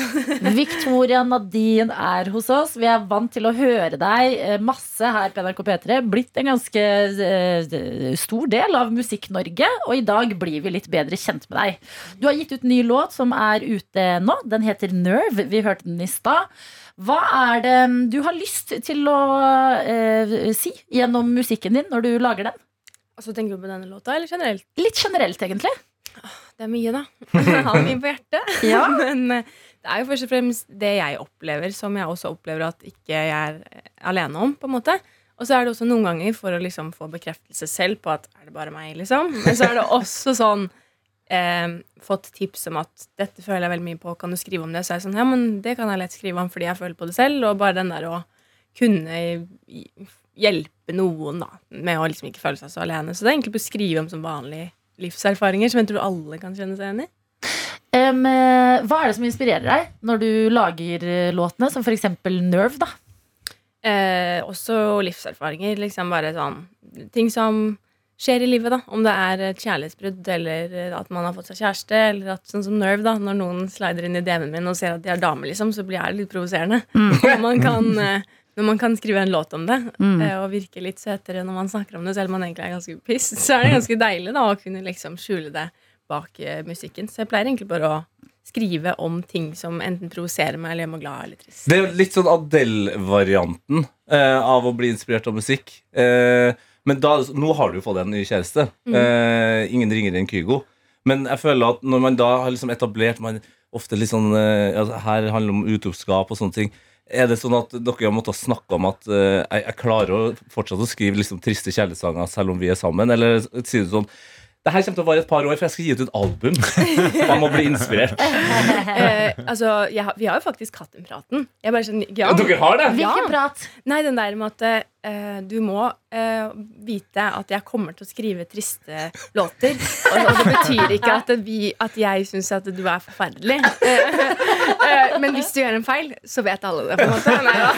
Victoria Nadine er hos oss. Vi er vant til å høre deg eh, masse her på NRK P3. Blitt en ganske eh, stor del av Musikk-Norge, og i dag blir vi litt bedre kjent med deg. Du har gitt ut ny låt som er ute nå. Den heter Nerve. Vi hørte den i stad. Hva er det du har lyst til å eh, si gjennom musikken din når du lager den? Altså tenker du på denne låta, eller generelt? Litt generelt, egentlig. Det er mye, da. Jeg har mye på hjertet. Ja. Men eh, det er jo først og fremst det jeg opplever, som jeg også opplever at ikke jeg er eh, alene om. på en måte Og så er det også noen ganger for å liksom få bekreftelse selv på at er det bare meg, liksom. Men så er det også sånn eh, fått tips om at dette føler jeg veldig mye på, kan du skrive om det? Så er jeg sånn, ja, men det kan jeg lett skrive om fordi jeg føler på det selv. Og bare den der å kunne hjelpe noen da med å liksom ikke føle seg så alene. Så det er egentlig å skrive om som vanlige livserfaringer som jeg tror alle kan kjenne seg igjen i. Eh, hva er det som inspirerer deg når du lager eh, låtene, som f.eks. Nerve? da? Eh, også livserfaringer. Liksom bare sånn Ting som skjer i livet. da Om det er et kjærlighetsbrudd, eller eh, at man har fått seg kjæreste, eller at sånn som Nerve, da når noen slider inn i DM-en min og ser at de er dame, liksom, så blir jeg litt provoserende. Når, man kan, eh, når man kan skrive en låt om det mm. og virke litt søtere når man snakker om det, selv om man egentlig er ganske piss, så er det ganske deilig da å kunne liksom skjule det bak eh, musikken. Så jeg pleier egentlig bare å skrive om ting som enten provoserer meg eller gjør meg glad eller trist. Det er jo litt sånn Adele-varianten eh, av å bli inspirert av musikk. Eh, men da, nå har du jo fått en ny kjæreste. Eh, ingen ringer enn Kygo. Men jeg føler at når man da har liksom etablert man ofte litt sånn eh, altså Her handler det om utroskap og sånne ting. Er det sånn at dere har måttet snakke om at eh, jeg, jeg klarer å fortsatt å skrive liksom triste kjærlighetssanger selv om vi er sammen? Eller sier du sånn det her kommer til å vare et par år, for jeg skal gi ut et album. Man må bli inspirert. Eh, altså, jeg, Vi har jo faktisk hatt den praten. Jeg bare skjønner, ja, dere har det? Hvilken Ja. prat? Nei, den der med at eh, du må eh, vite at jeg kommer til å skrive triste låter. Og, og det betyr ikke at, vi, at jeg syns at du er forferdelig. Eh, eh, men hvis du gjør en feil, så vet alle det. på en måte Nei, ja.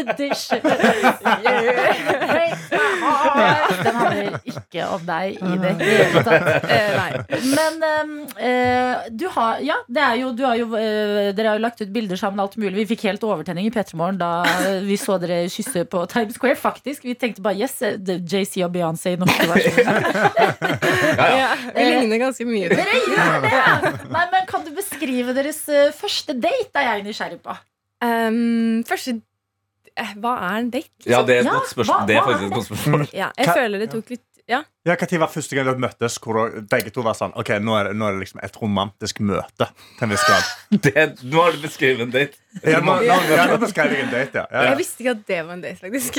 The. Den handler ikke om deg i det hele tatt. Eh, nei. Men ehm, eh, du har Ja, det er jo, du har jo eh, dere har jo lagt ut bilder sammen, alt mulig. Vi fikk helt overtenning i P3morgen da eh, vi så dere kysse på Times Square. Faktisk. Vi tenkte bare yes, eh, JC og Beyoncé i norske versjoner. Ja, vi ligner ganske mye. Dere gjør det! Nei, men Kan du beskrive deres eh, første date? Er jeg nysgjerrig på. Um, første eh, Hva er en date? liksom? Ja, det er et godt spørsmål. Det er faktisk et godt spørsmål. Ja, jeg Hva- føler det tok litt Ja. Ja, Når var første gang dere møttes hvor dere, begge to var sånn Ok, nå er det, nå er det liksom et romantisk møte til en viss grad? Det, nå har du beskrevet en date. Ja, nå, nå, nå, nå beskrev jeg en date, ja. ja, Jeg visste ikke at det var en date, faktisk.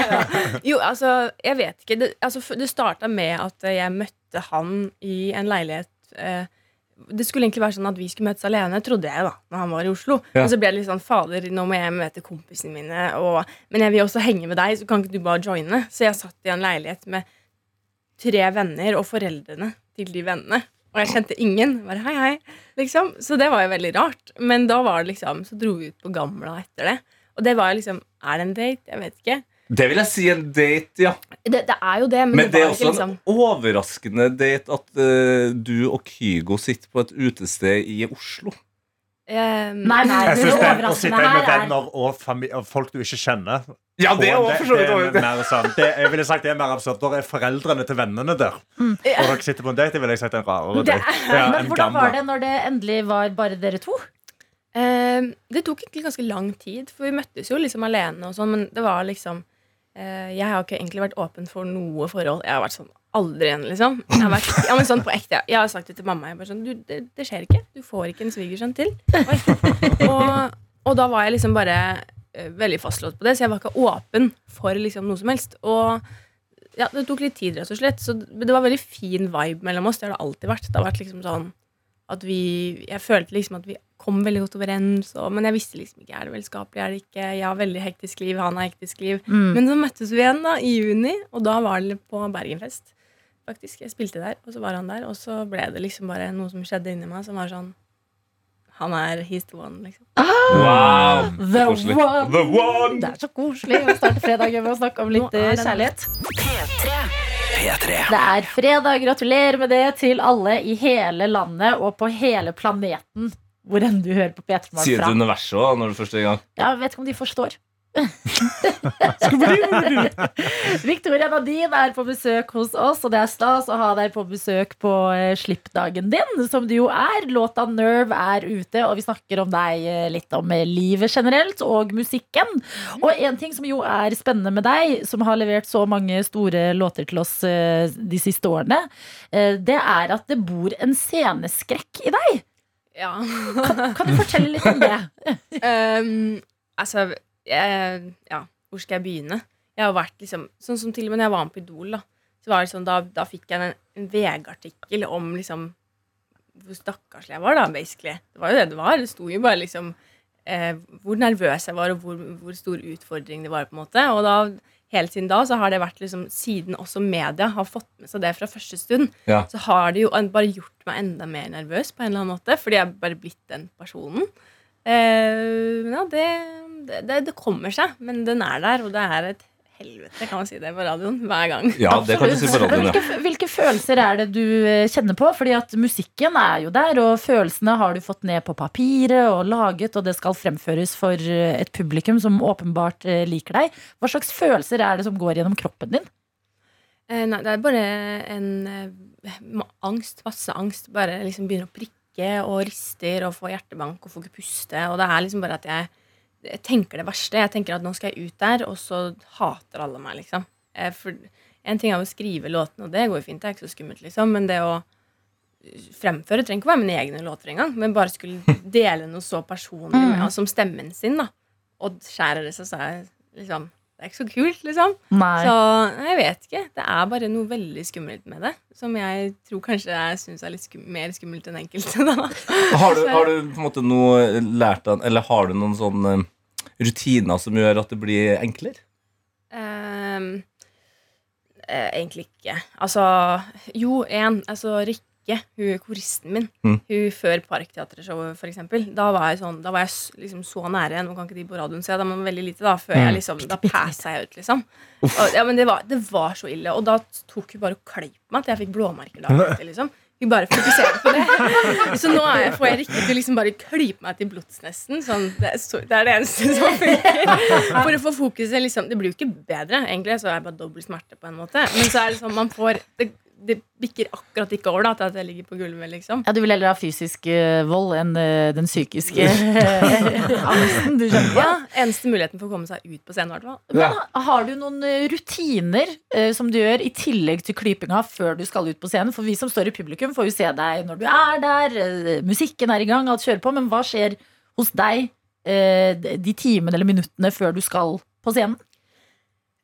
jo, altså, jeg vet ikke. Det, altså, det starta med at jeg møtte han i en leilighet. Eh, det skulle egentlig være sånn at vi skulle møtes alene, trodde jeg, da Når han var i Oslo. Ja. Og så ble det litt sånn Fader, nå må jeg møte kompisene mine, og, men jeg vil også henge med deg, så kan ikke du bare joine? Så jeg satt i en leilighet med tre venner og foreldrene til de vennene. Og jeg kjente ingen. Bare hei, hei. Liksom. Så det var jo veldig rart. Men da var det liksom Så dro vi ut på Gamla etter det. Og det var jo liksom Er det en date? Jeg vet ikke. Det vil jeg si en date, ja. Det, det er jo det, men, Men det det er også ikke liksom en overraskende date at uh, du og Kygo sitter på et utested i Oslo. Um, Nei, nei, Jeg det synes det, Å sitte med er venner og, og folk du ikke kjenner Ja, det er også date, for så vidt det er sånn, det, Jeg ville sagt det er mer absurd. Da er foreldrene til vennene der. Og dere sitter på en date. Det ville jeg sagt er en rarere Det date. er- Ja, Men en hvordan gamle. var det når det endelig var bare dere to? eh, Det tok egentlig ganske lang tid, for vi møttes jo liksom alene og sånn, men det var liksom Jeg har ikke egentlig vært åpen for noe forhold. Jeg har vært sånn aldri igjen, liksom. Jeg har, vært, ja, men sånn på ekte, jeg har sagt det til mamma. Jeg bare sånn, det, det skjer ikke. Du får ikke en svigersønn til. Og, og da var jeg liksom bare uh, veldig fastlåst på det, så jeg var ikke åpen for liksom noe som helst. Og ja, det tok litt tid, rett og slett. Så det var veldig fin vibe mellom oss. Det har det alltid vært. Det har vært liksom sånn at vi Jeg følte liksom at vi kom veldig godt overens, og, men jeg visste liksom ikke er det vennskapelig, er det ikke. Jeg har veldig hektisk liv, han har hektisk liv. Men så møttes vi igjen da i juni, og da var det på Bergenfest. Faktisk, Jeg spilte der, og så var han der, og så ble det liksom bare noe som skjedde inni meg, som var sånn Han er he's the one, liksom. Wow! The Koselig. one. The one. Det er så koselig å starte fredagen med å snakke om litt eh, kjærlighet. P3. Det er fredag. Gratulerer med det til alle i hele landet og på hele planeten. Hvor enn du hører på P3 Morgen Sier fra. du universet òg når du først er i gang? Ja, jeg vet ikke om de forstår. Victoria Nadine er på besøk hos oss, og det er stas å ha deg på besøk på eh, slippdagen din, som det jo er. Låta 'Nerve' er ute, og vi snakker om deg eh, litt om eh, livet generelt, og musikken. Og en ting som jo er spennende med deg, som har levert så mange store låter til oss de siste årene, det er at det bor en sceneskrekk i deg. Ja. Kan du fortelle litt om det? um, altså, jeg, ja, hvor skal jeg begynne? Jeg har vært liksom Sånn som til og med når jeg var med på Idol, da. Så var det sånn, da, da fikk jeg en, en VG-artikkel om liksom hvor stakkarslig jeg var, da, basically. Det var jo det det var. Det sto jo bare liksom eh, hvor nervøs jeg var, og hvor, hvor stor utfordring det var, på en måte. Og da, helt siden da så har det vært liksom Siden også media har fått med seg det fra første stund, Ja. så har det jo bare gjort meg enda mer nervøs på en eller annen måte, fordi jeg har bare blitt den personen. Eh, men ja, det, det, det, det kommer seg, men den er der, og det er et helvete, kan man si det på radioen hver gang. Ja, det kan du si på radioen, ja. Hvilke, hvilke følelser er det du eh, kjenner på? Fordi at musikken er jo der, og følelsene har du fått ned på papiret og laget, og det skal fremføres for eh, et publikum som åpenbart eh, liker deg. Hva slags følelser er det som går gjennom kroppen din? Eh, nei, det er bare en eh, angst, masse angst. Bare liksom begynner å prikke og rister og få hjertebank og får ikke puste. Og det er liksom bare at jeg, jeg tenker det verste. Jeg tenker at nå skal jeg ut der, og så hater alle meg, liksom. Eh, for en ting er å skrive låtene, og det går jo fint, det er ikke så skummelt, liksom. Men det å fremføre trenger ikke være mine egne låter engang, men bare skulle dele noe så personlig med, Mm. som stemmen sin, da. Og skjærer det seg, så er jeg liksom Det er ikke så kult, liksom. Nei. Så jeg vet ikke. Det er bare noe veldig skummelt med det. Som jeg tror kanskje jeg syns er litt skum mer skummelt enn enkelte. da Har du, har du på en måte noe lært av Eller har du noen sånne rutiner som gjør at det blir enklere? Um, eh, egentlig ikke. Altså Jo, én. Altså Rikke, hun koristen min. Mm. Hun før Parkteatershowet, eksempel. Da var jeg sånn Da var jeg liksom så nære. Nå kan ikke de på radioen se, da, men veldig lite, da. Før jeg liksom Da passa jeg ut, liksom. Og, ja, men det var, det var så ille. Og da tok hun bare og kleip meg til jeg fikk blåmerker dagen etter, liksom. Hun bare fokuserer på det. Så nå jeg, får jeg Rikke til liksom bare klype meg til blods, nesten. Sånn, det, er så, det er det eneste som funker. For å få fokuset liksom Det blir jo ikke bedre, egentlig, så er det bare dobbel smerte på en måte. Men så er det sånn man får Det, det bikker akkurat ikke over da til at jeg ligger på gulvet, liksom. Ja, Du vil heller ha fysisk eh, vold enn eh, den psykiske eh, angsten du kjenner på? Ja, Eneste muligheten for å komme seg ut på scenen, Hvertfall. Men ha- har du noen eh, rutiner eh, som du gjør i tillegg til klypinga før du skal ut på scenen? For vi som står i publikum, får jo se deg når du er der, eh, musikken er i gang, alt kjører på. Men hva skjer hos deg eh, de timene eller minuttene før du skal på scenen?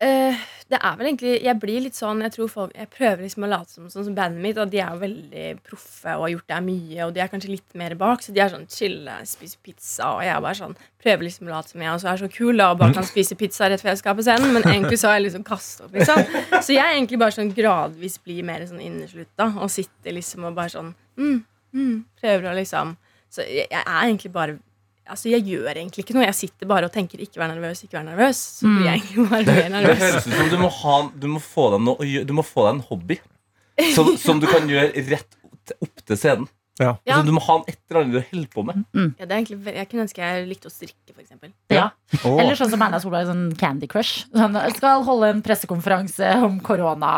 Eh, det er vel egentlig Jeg blir litt sånn Jeg folk Jeg prøver liksom å late som sånn som bandet mitt, og de er jo veldig proffe og har gjort det mye, og de er kanskje litt mer bak, så de er sånn chille, spiser pizza, og jeg er bare sånn prøver liksom å late som jeg også er så kul da, og bare kan spise pizza rett før jeg skal på scenen, men egentlig så har jeg liksom kastet opp, liksom. Så jeg er egentlig bare sånn gradvis blir mer sånn inneslutta, og sitter liksom og bare sånn mm, mm, Prøver å liksom Så jeg, jeg er egentlig bare Altså, Jeg gjør egentlig ikke noe. Jeg sitter bare og tenker 'ikke vær nervøs', ikke vær nervøs. Så blir jeg egentlig bare mer nervøs. Det høres ut som du må, ha, du må få deg noe Du må få deg en hobby som, som du kan gjøre rett opp til scenen. Ja. Ja. Altså, du må ha en et eller annet du holder på med. Ja, det er egentlig, jeg kunne ønske jeg likte å strikke, for eksempel. Ja. Åh. Eller sånn som Erna Solberg, sånn Candy Crush. Sånn, skal holde en pressekonferanse om korona,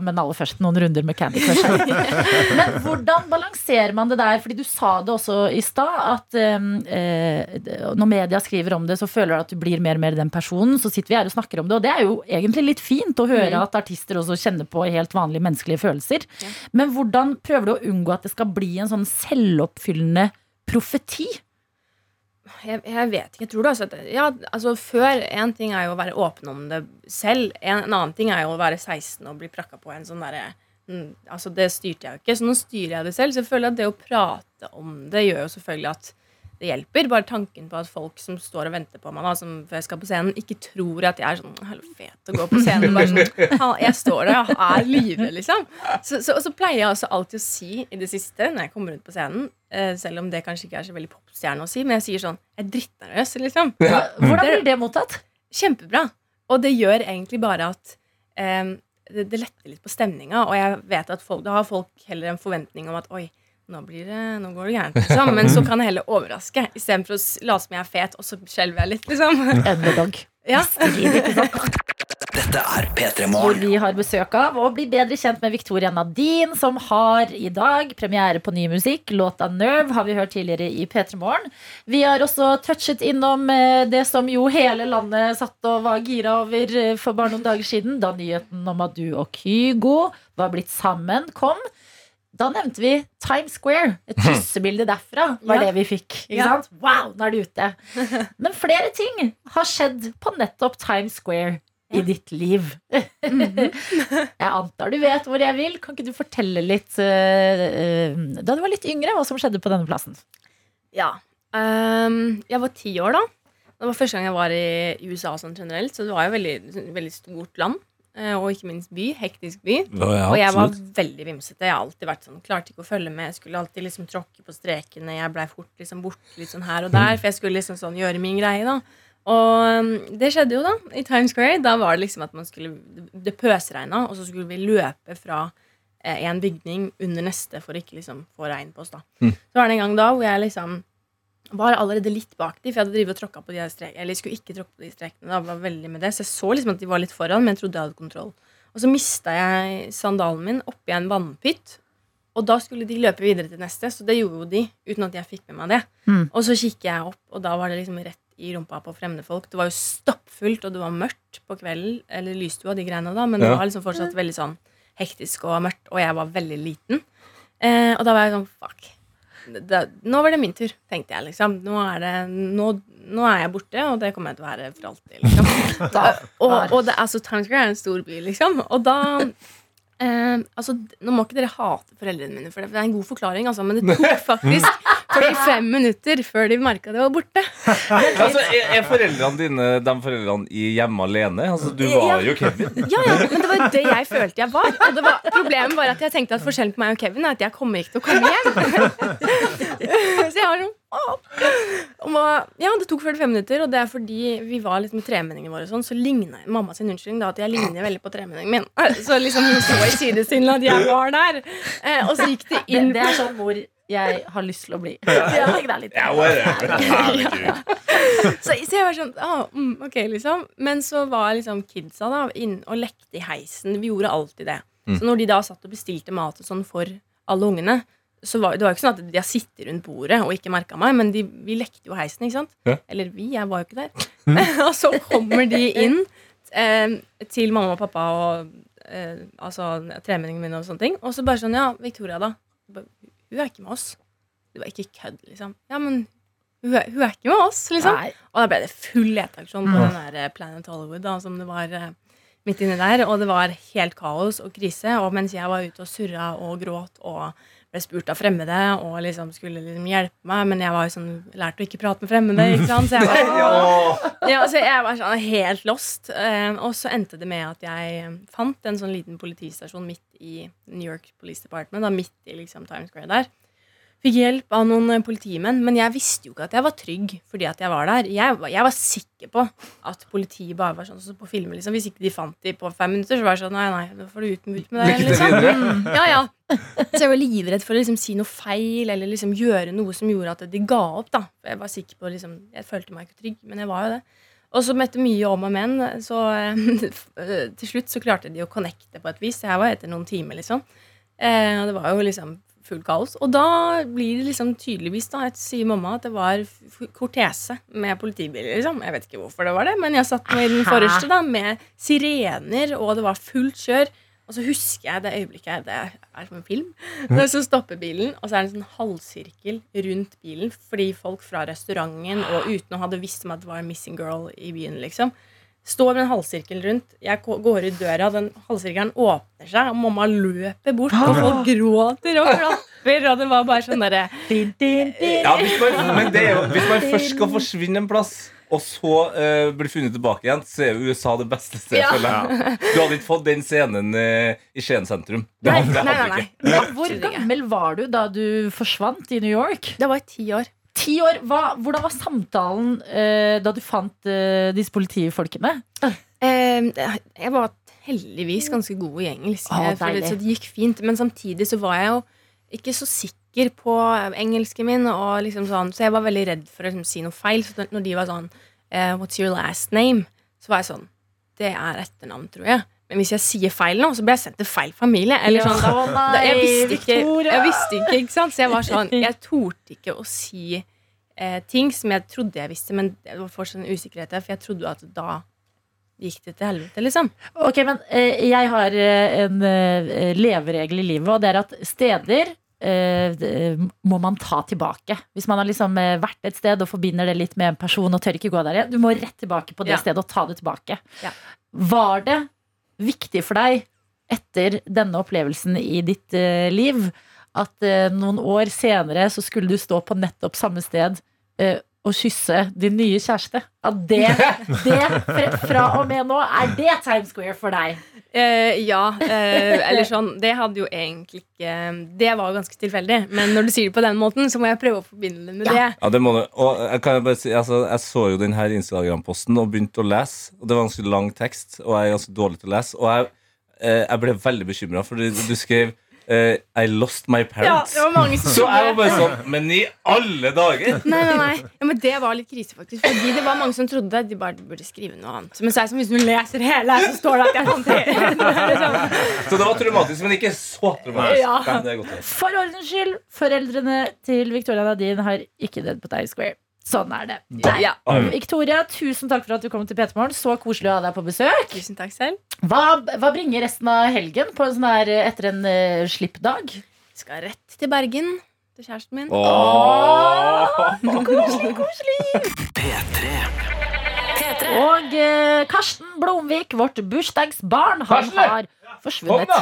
men aller først noen runder med Candy Crush. Men hvordan balanserer man det der? Fordi du sa det også i stad, at eh, når media skriver om det, så føler du at du blir mer og mer den personen. Så sitter vi her og snakker om det, og det er jo egentlig litt fint å høre Mm. at artister også kjenner på helt vanlige menneskelige følelser. Men hvordan prøver du å unngå at det skal bli en sånn selvoppfyllende profeti? Jeg, jeg vet ikke. Jeg tror også at ja, altså Før En ting er jo å være åpen om det selv. En, en annen ting er jo å være 16 og bli prakka på en sånn derre mm, Altså Det styrte jeg jo ikke, så nå styrer jeg det selv. Så jeg føler at det å prate om det gjør jo selvfølgelig at det hjelper. Bare tanken på at folk som står og venter på meg da, som før jeg skal på scenen, ikke tror at jeg er sånn helvete fet å gå på scenen. Bare sånn, jeg står der og er livredd, liksom. Så, så, og så pleier jeg også alltid å si i det siste, når jeg kommer ut på scenen, eh, selv om det kanskje ikke er så veldig popstjerne å si, men jeg sier sånn Jeg er drittnervøs, liksom. Hvordan blir det mottatt? Kjempebra. Og det gjør egentlig bare at um, det, det letter litt på stemninga. Og jeg vet at folk, da har folk heller en forventning om at oi, nå, blir det, nå går det gærent. Liksom. Men så kan jeg heller overraske istedenfor å late som jeg er fet, og så skjelver jeg litt. liksom Underdog. ja. Dette er P3 hvor Morgen. vi har besøk av og blir bedre kjent med Victoria Nadine, som har i dag premiere på ny musikk. Låta 'Nerve' har vi hørt tidligere i P3 Morgen. Vi har også touchet innom eh, det som jo hele landet satt og var gira over eh, for bare noen dager siden, da nyheten om at du og Kygo var blitt sammen, kom. Da nevnte vi Times Square. Et kyssebilde derfra var Ja. det vi fikk. Ikke Ja. sant? Wow, nå er du ute. Men flere ting har skjedd på nettopp Times Square i ditt liv. jeg antar du vet hvor jeg vil. Kan ikke du fortelle litt eh, da du var litt yngre, hva som skjedde på denne plassen? ja. Um, jeg var ti år da. Det var første gang jeg var i USA sånn generelt, så det var jo veldig, veldig stort land. Eh, Og ikke minst by. Hektisk by. Og jeg var veldig vimsete. Jeg har alltid vært sånn, klarte ikke å følge med. Jeg skulle alltid liksom tråkke på strekene. Jeg blei fort liksom borte litt sånn her og der. For jeg skulle liksom sånn gjøre min greie, da. Og um, det skjedde jo, da. I Times Square. Da var det liksom at man skulle Det pøsregna, og så skulle vi løpe fra eh, en bygning under neste for å ikke liksom få regn på oss, da. Mm. Så var det en gang da hvor jeg liksom var allerede litt bak de, for jeg hadde drivet og tråkka på de her strekene. Eller jeg skulle ikke tråkke på de strekene, da, var veldig med det. Så jeg så liksom at de var litt foran, men jeg trodde jeg hadde kontroll. Og så mista jeg sandalen min oppi en vannpytt. Og da skulle de løpe videre til neste, så det gjorde jo de uten at jeg fikk med meg det. Mm. Og så kikker jeg opp, og da var det liksom rett i rumpa på fremmede folk. Det var jo stappfullt, og det var mørkt på kvelden. Eller lysstua, de greiene da, men det var liksom fortsatt veldig sånn hektisk og mørkt, og jeg var veldig liten. Eh, og da var jeg sånn fuck. Det, nå var det min tur, tenkte jeg. liksom Nå er, det, nå, nå er jeg borte, og det kommer jeg til å være for alltid. liksom da, og, og det, altså, Times Square er en stor by, liksom. Og da eh, altså, Nå må ikke dere hate foreldrene mine, for det er en god forklaring, altså, men det tok faktisk 45 minutter før de merka det var borte. Altså, er, er foreldrene dine de foreldrene i Hjemme alene? Altså, du var jo Kevin. Ja, ja, men det var det jeg følte jeg var. Og det var, problemet var at jeg tenkte at forskjellen på meg og Kevin er at jeg kommer ikke til å komme hjem. Så jeg har «Åh». Og Ja, det tok 45 minutter, og det er fordi vi var litt med tremenningene våre, sånn, så ligna mamma sin unnskyldning da at jeg ligner veldig på tremenningen min. Så liksom hun så i sidesynet at jeg var der. Eh, og så gikk det Det, inn det er sånn hvor jeg har lyst til å bli. Ja. litt. Ja, ja. Så, så jeg var sånn ah, mm, Ok, liksom. Men så var liksom kidsa da inn og lekte i heisen. Vi gjorde alltid det. Så når de da satt og bestilte mat og sånn for alle ungene, så var det var jo ikke sånn at de har sittet rundt bordet og ikke merka meg, men de, vi lekte jo heisen, ikke sant? Ja. Eller vi, jeg var jo ikke der. og så kommer de inn eh, til mamma og pappa og eh, altså tremenningen min og sånne ting, og så bare sånn Ja, Victoria, da? Hun er ikke med oss. Det var ikke kødd, liksom. Ja, men hun er, hun er ikke med oss, liksom. Nei. Og da ble det full leteaksjon på den der eh, Planet Hollywood da, som det var eh, midt inni der. Og det var helt kaos og krise. Og mens jeg var ute og surra og gråt og ble spurt av fremmede og liksom skulle liksom hjelpe meg, men jeg var jo sånn lærte å ikke prate med fremmede. Ikke sant? Så jeg var, ja, så jeg var sånn helt lost. Eh, og så endte det med at jeg fant en sånn liten politistasjon midt i New York Police Department, da, midt i liksom Times Square der. Fikk hjelp av noen eh, politimenn, men jeg visste jo ikke at jeg var trygg fordi at jeg var der. Jeg, jeg var sikker på at politiet bare var sånn som på filmer. Liksom. Hvis ikke de fant de på fem minutter, så var det sånn Nei, nei, da får du ut, ut med det. Liksom. Ja, ja. Så jeg var livredd for å liksom si noe feil eller liksom gjøre noe som gjorde at de ga opp. da Jeg var sikker på liksom, Jeg følte meg ikke trygg, men jeg var jo det. Og så etter mye om og men, så eh, til slutt så klarte de å connecte på et vis. Det her var etter noen timer, liksom. Eh, og det var jo liksom full kaos. Og da blir det liksom tydeligvis, da, jeg sier mamma, at det var kortese med politibiler, liksom. Jeg vet ikke hvorfor det var det, men jeg satt med i den forreste, da, med sirener, og det var fullt kjør. Og så husker jeg det øyeblikket her, det er som en film. Når så stopper bilen, og så er det en sånn halvsirkel rundt bilen fordi folk fra restauranten og uten å hadde visst om at det var en missing girl i byen, liksom. Står med en halvsirkel rundt. Jeg går ut døra, den halvsirkelen åpner seg, og mamma løper bort, og folk gråter og klapper, og det var bare sånn derre. Ja, hvis man, men det er hvis man først skal forsvinne en plass, og så uh, bli funnet tilbake igjen, så er jo USA det beste stedet. Ja. ja. Du hadde ikke fått den scenen uh, i Skien sentrum. Det Nei, nei, hadde nei. Ja, Hvor gammel var du da du forsvant i New York? Det var ti år. Ti år. Hva, hvordan var samtalen eh, da du fant eh, disse politifolkene? Eh, jeg var heldigvis ganske god i engelsk, eh, det, så det gikk fint. Men samtidig så var jeg jo ikke så sikker på engelsken min, og liksom sånn, så jeg var veldig redd for å liksom, si noe feil. Så når de var sånn eh, What's your last name? Så var jeg sånn Det er etternavn, tror jeg. Men hvis jeg sier feil nå, så blir jeg sendt til feil familie. Eller sånn, da, da, jeg, visste ikke, jeg visste ikke, ikke sant? Så jeg var sånn Jeg torde ikke å si eh, ting som jeg trodde jeg visste, men det var fortsatt en usikkerhet der, for jeg trodde at da gikk det til helvete, liksom. Ok, men eh, jeg har eh, en eh, leveregel i livet, og det er at steder eh, må man ta tilbake. Hvis man har liksom vært et sted og forbinder det litt med en person og tør ikke gå der igjen, du må rett tilbake på det Ja. stedet og ta det tilbake. Ja. Var det viktig for deg etter denne opplevelsen i ditt liv at noen år senere så skulle du stå på nettopp samme sted å kysse din nye kjæreste. At det, det fra, og med nå er det Times Square for deg. Uh, ja. Uh, eller sånn Det hadde jo egentlig ikke Det var jo ganske tilfeldig. Men når du sier det på den måten, så må jeg prøve å forbinde det med det. Ja, det må du. Og jeg kan bare si, altså, jeg så jo den her Instagram-posten og begynte å lese. Og det var ganske lang tekst, og jeg er ganske dårlig til å lese. Og jeg, eh, jeg ble veldig bekymra, for du skrev eh, I lost my Ja, parents. det var mange som så jeg var bare sånn Men i alle dager! Nei, nei, nei. Ja, men det var litt krise, faktisk. Fordi det var mange som trodde de bare burde skrive noe annet. Men så er det som hvis du leser hele, så står det at jeg er sånn. Så det var traumatisk, men ikke så traumatisk. Ja. For ordens skyld, foreldrene til Victoria Nadine har ikke dødd på Times Square. Sånn er det. Nei. Ja. Victoria, tusen takk for at du kom til P3 Morgen. Så koselig å ha deg på besøk. Tusen takk selv. Hva, hva bringer resten av helgen på en sånn her, etter en uh, slippdag? Skal rett til Bergen til kjæresten min. Koselig, koselig. P3. P3. Og eh, Karsten Blomvik, vårt bursdagsbarn, han Karsten! har Kom, forsvunnet. da!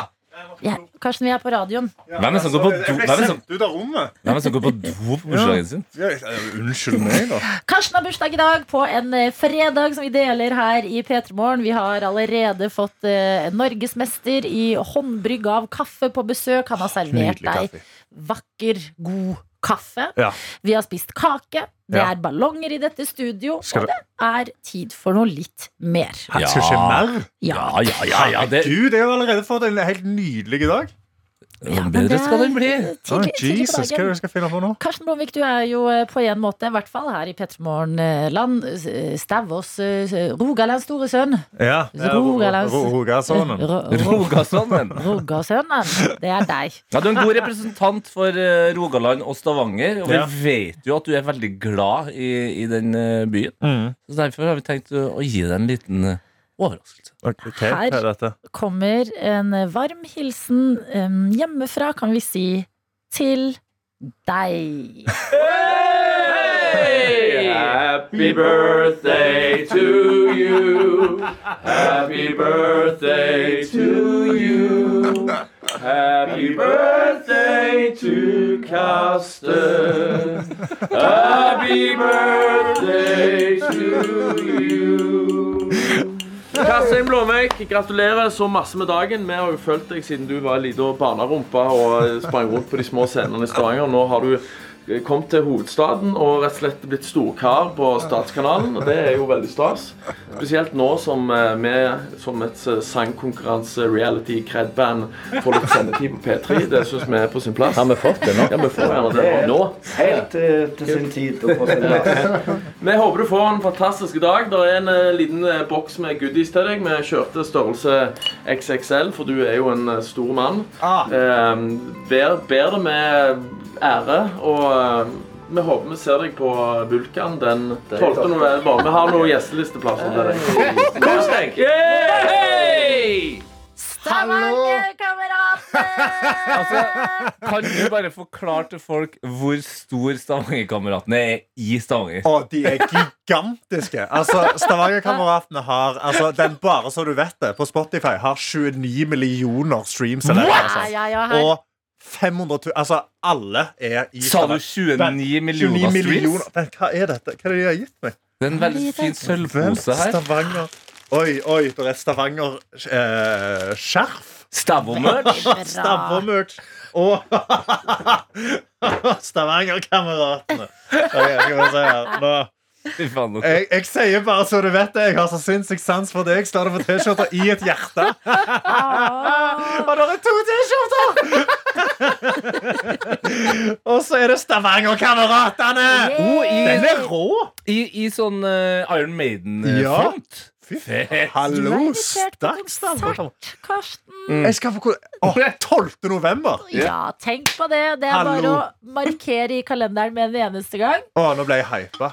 Ja, Karsten, vi er på radioen. Hvem er det som går på do, Jeg ble hvem er det som, sendt ut av rommet. hvem er det som går på do på bursdagen sin? Ja, eh, unnskyld meg, da. Karsten har bursdag i dag på en eh, fredag som vi deler her i P3 Morgen. Vi har allerede fått eh, norgesmester i håndbrygg av kaffe på besøk. Han har servert Nydelig deg kaffe. vakker, god kaffe. Ja. Vi har spist kake. Det Ja. er ballonger i dette studio. Skal Og det er tid for noe litt mer. Ja. mer. Ja. Ja, ja, ja, ja det, Gud, jeg jo allerede fått en helt nydelig dag. Men Bedre det skal den bli. Tidlig- oh, Jesus, hva er det jeg skal finne på nå? Karsten Blomvik, du er jo eh, på en måte, i hvert fall her i Petremorgen-land, Stavås, eh, Rogalands store sønn. Ja, Rogalands- Rogasønnen. Rogasonen. Ro- Ro- Rogasanden. Rogasønnen, det er deg. Ja, du er en god representant for eh, Rogaland og Stavanger. Og vi Ja. vet jo at du er veldig glad i, i den eh, byen. Mm. Så Derfor har vi tenkt å, gi deg en liten eh, overraskelse. Okay, Her er? Kommer en varm hilsen em, hjemmefra, kan vi si, til deg. Happy birthday to you. Happy birthday to you. Happy birthday to Karsten. Happy birthday to you. Karstein Blåmøyk, gratulerer så masse med dagen. Vi har jo fulgt deg siden du var ei lita barnerumpe og sprang rundt på de små scenene i Stavanger. Nå har du kom til hovedstaden og rett og slett blitt storkar på Statskanalen. og Det er jo veldig stas. Spesielt nå som eh, vi som et eh, sangkonkurranse-reality-cred-band får litt sendetid på P3. Det syns vi er på sin plass. Har vi fått det nå? Ja, vi får gjerne det nå. Helt til, til sin tid. Vi håper du får en fantastisk dag. Det er en eh, liten eh, boks med goodies til deg. Vi kjørte størrelse XXL, for du er jo en eh, stor mann. Eh, ber, ber det med ære, og eh, vi håper vi ser deg på Vulkan den 12. november. Vi har noen gjestelisteplasser til deg. Kos deg! Yay! Stavanger-kameratene! Altså, kan du bare forklare til folk hvor stor Stavanger-kameratene er i Stavanger? Å, de er gigantiske. Altså, Stavanger-kameratene har altså, den bare så du vet det, på Spotify har 29 millioner streams. Eller, altså. Ja, ja, ja. Og 500 000 Altså, alle er i Sa du 29 millioner 29 millioner. Men hva er dette? Hva er det de har gitt meg? Det er en veldig fin sølvpose her. Stavanger Oi, oi, det er Stavanger-skjerf. Stavo-merch. Stabbermerch. Og Stavanger-kameratene. Ok, skal vi se her. Fy faen, Jeg, jeg sier bare så du vet det. Jeg har så sinnssyk sans for deg. Står det på T-skjorta i et hjerte. Og det er to T-skjorter! Og så er det Stavanger-kameratene. Oh, Den er rå. i, I sånn uh, Iron Maiden-front. Fy Fett. Du er Hallo, invitert Karsten. Mm. Jeg skal få Åh, 12. november. Ja, tenk på det. Det er bare å markere i kalenderen med en eneste gang. Å, nå ble jeg hypa.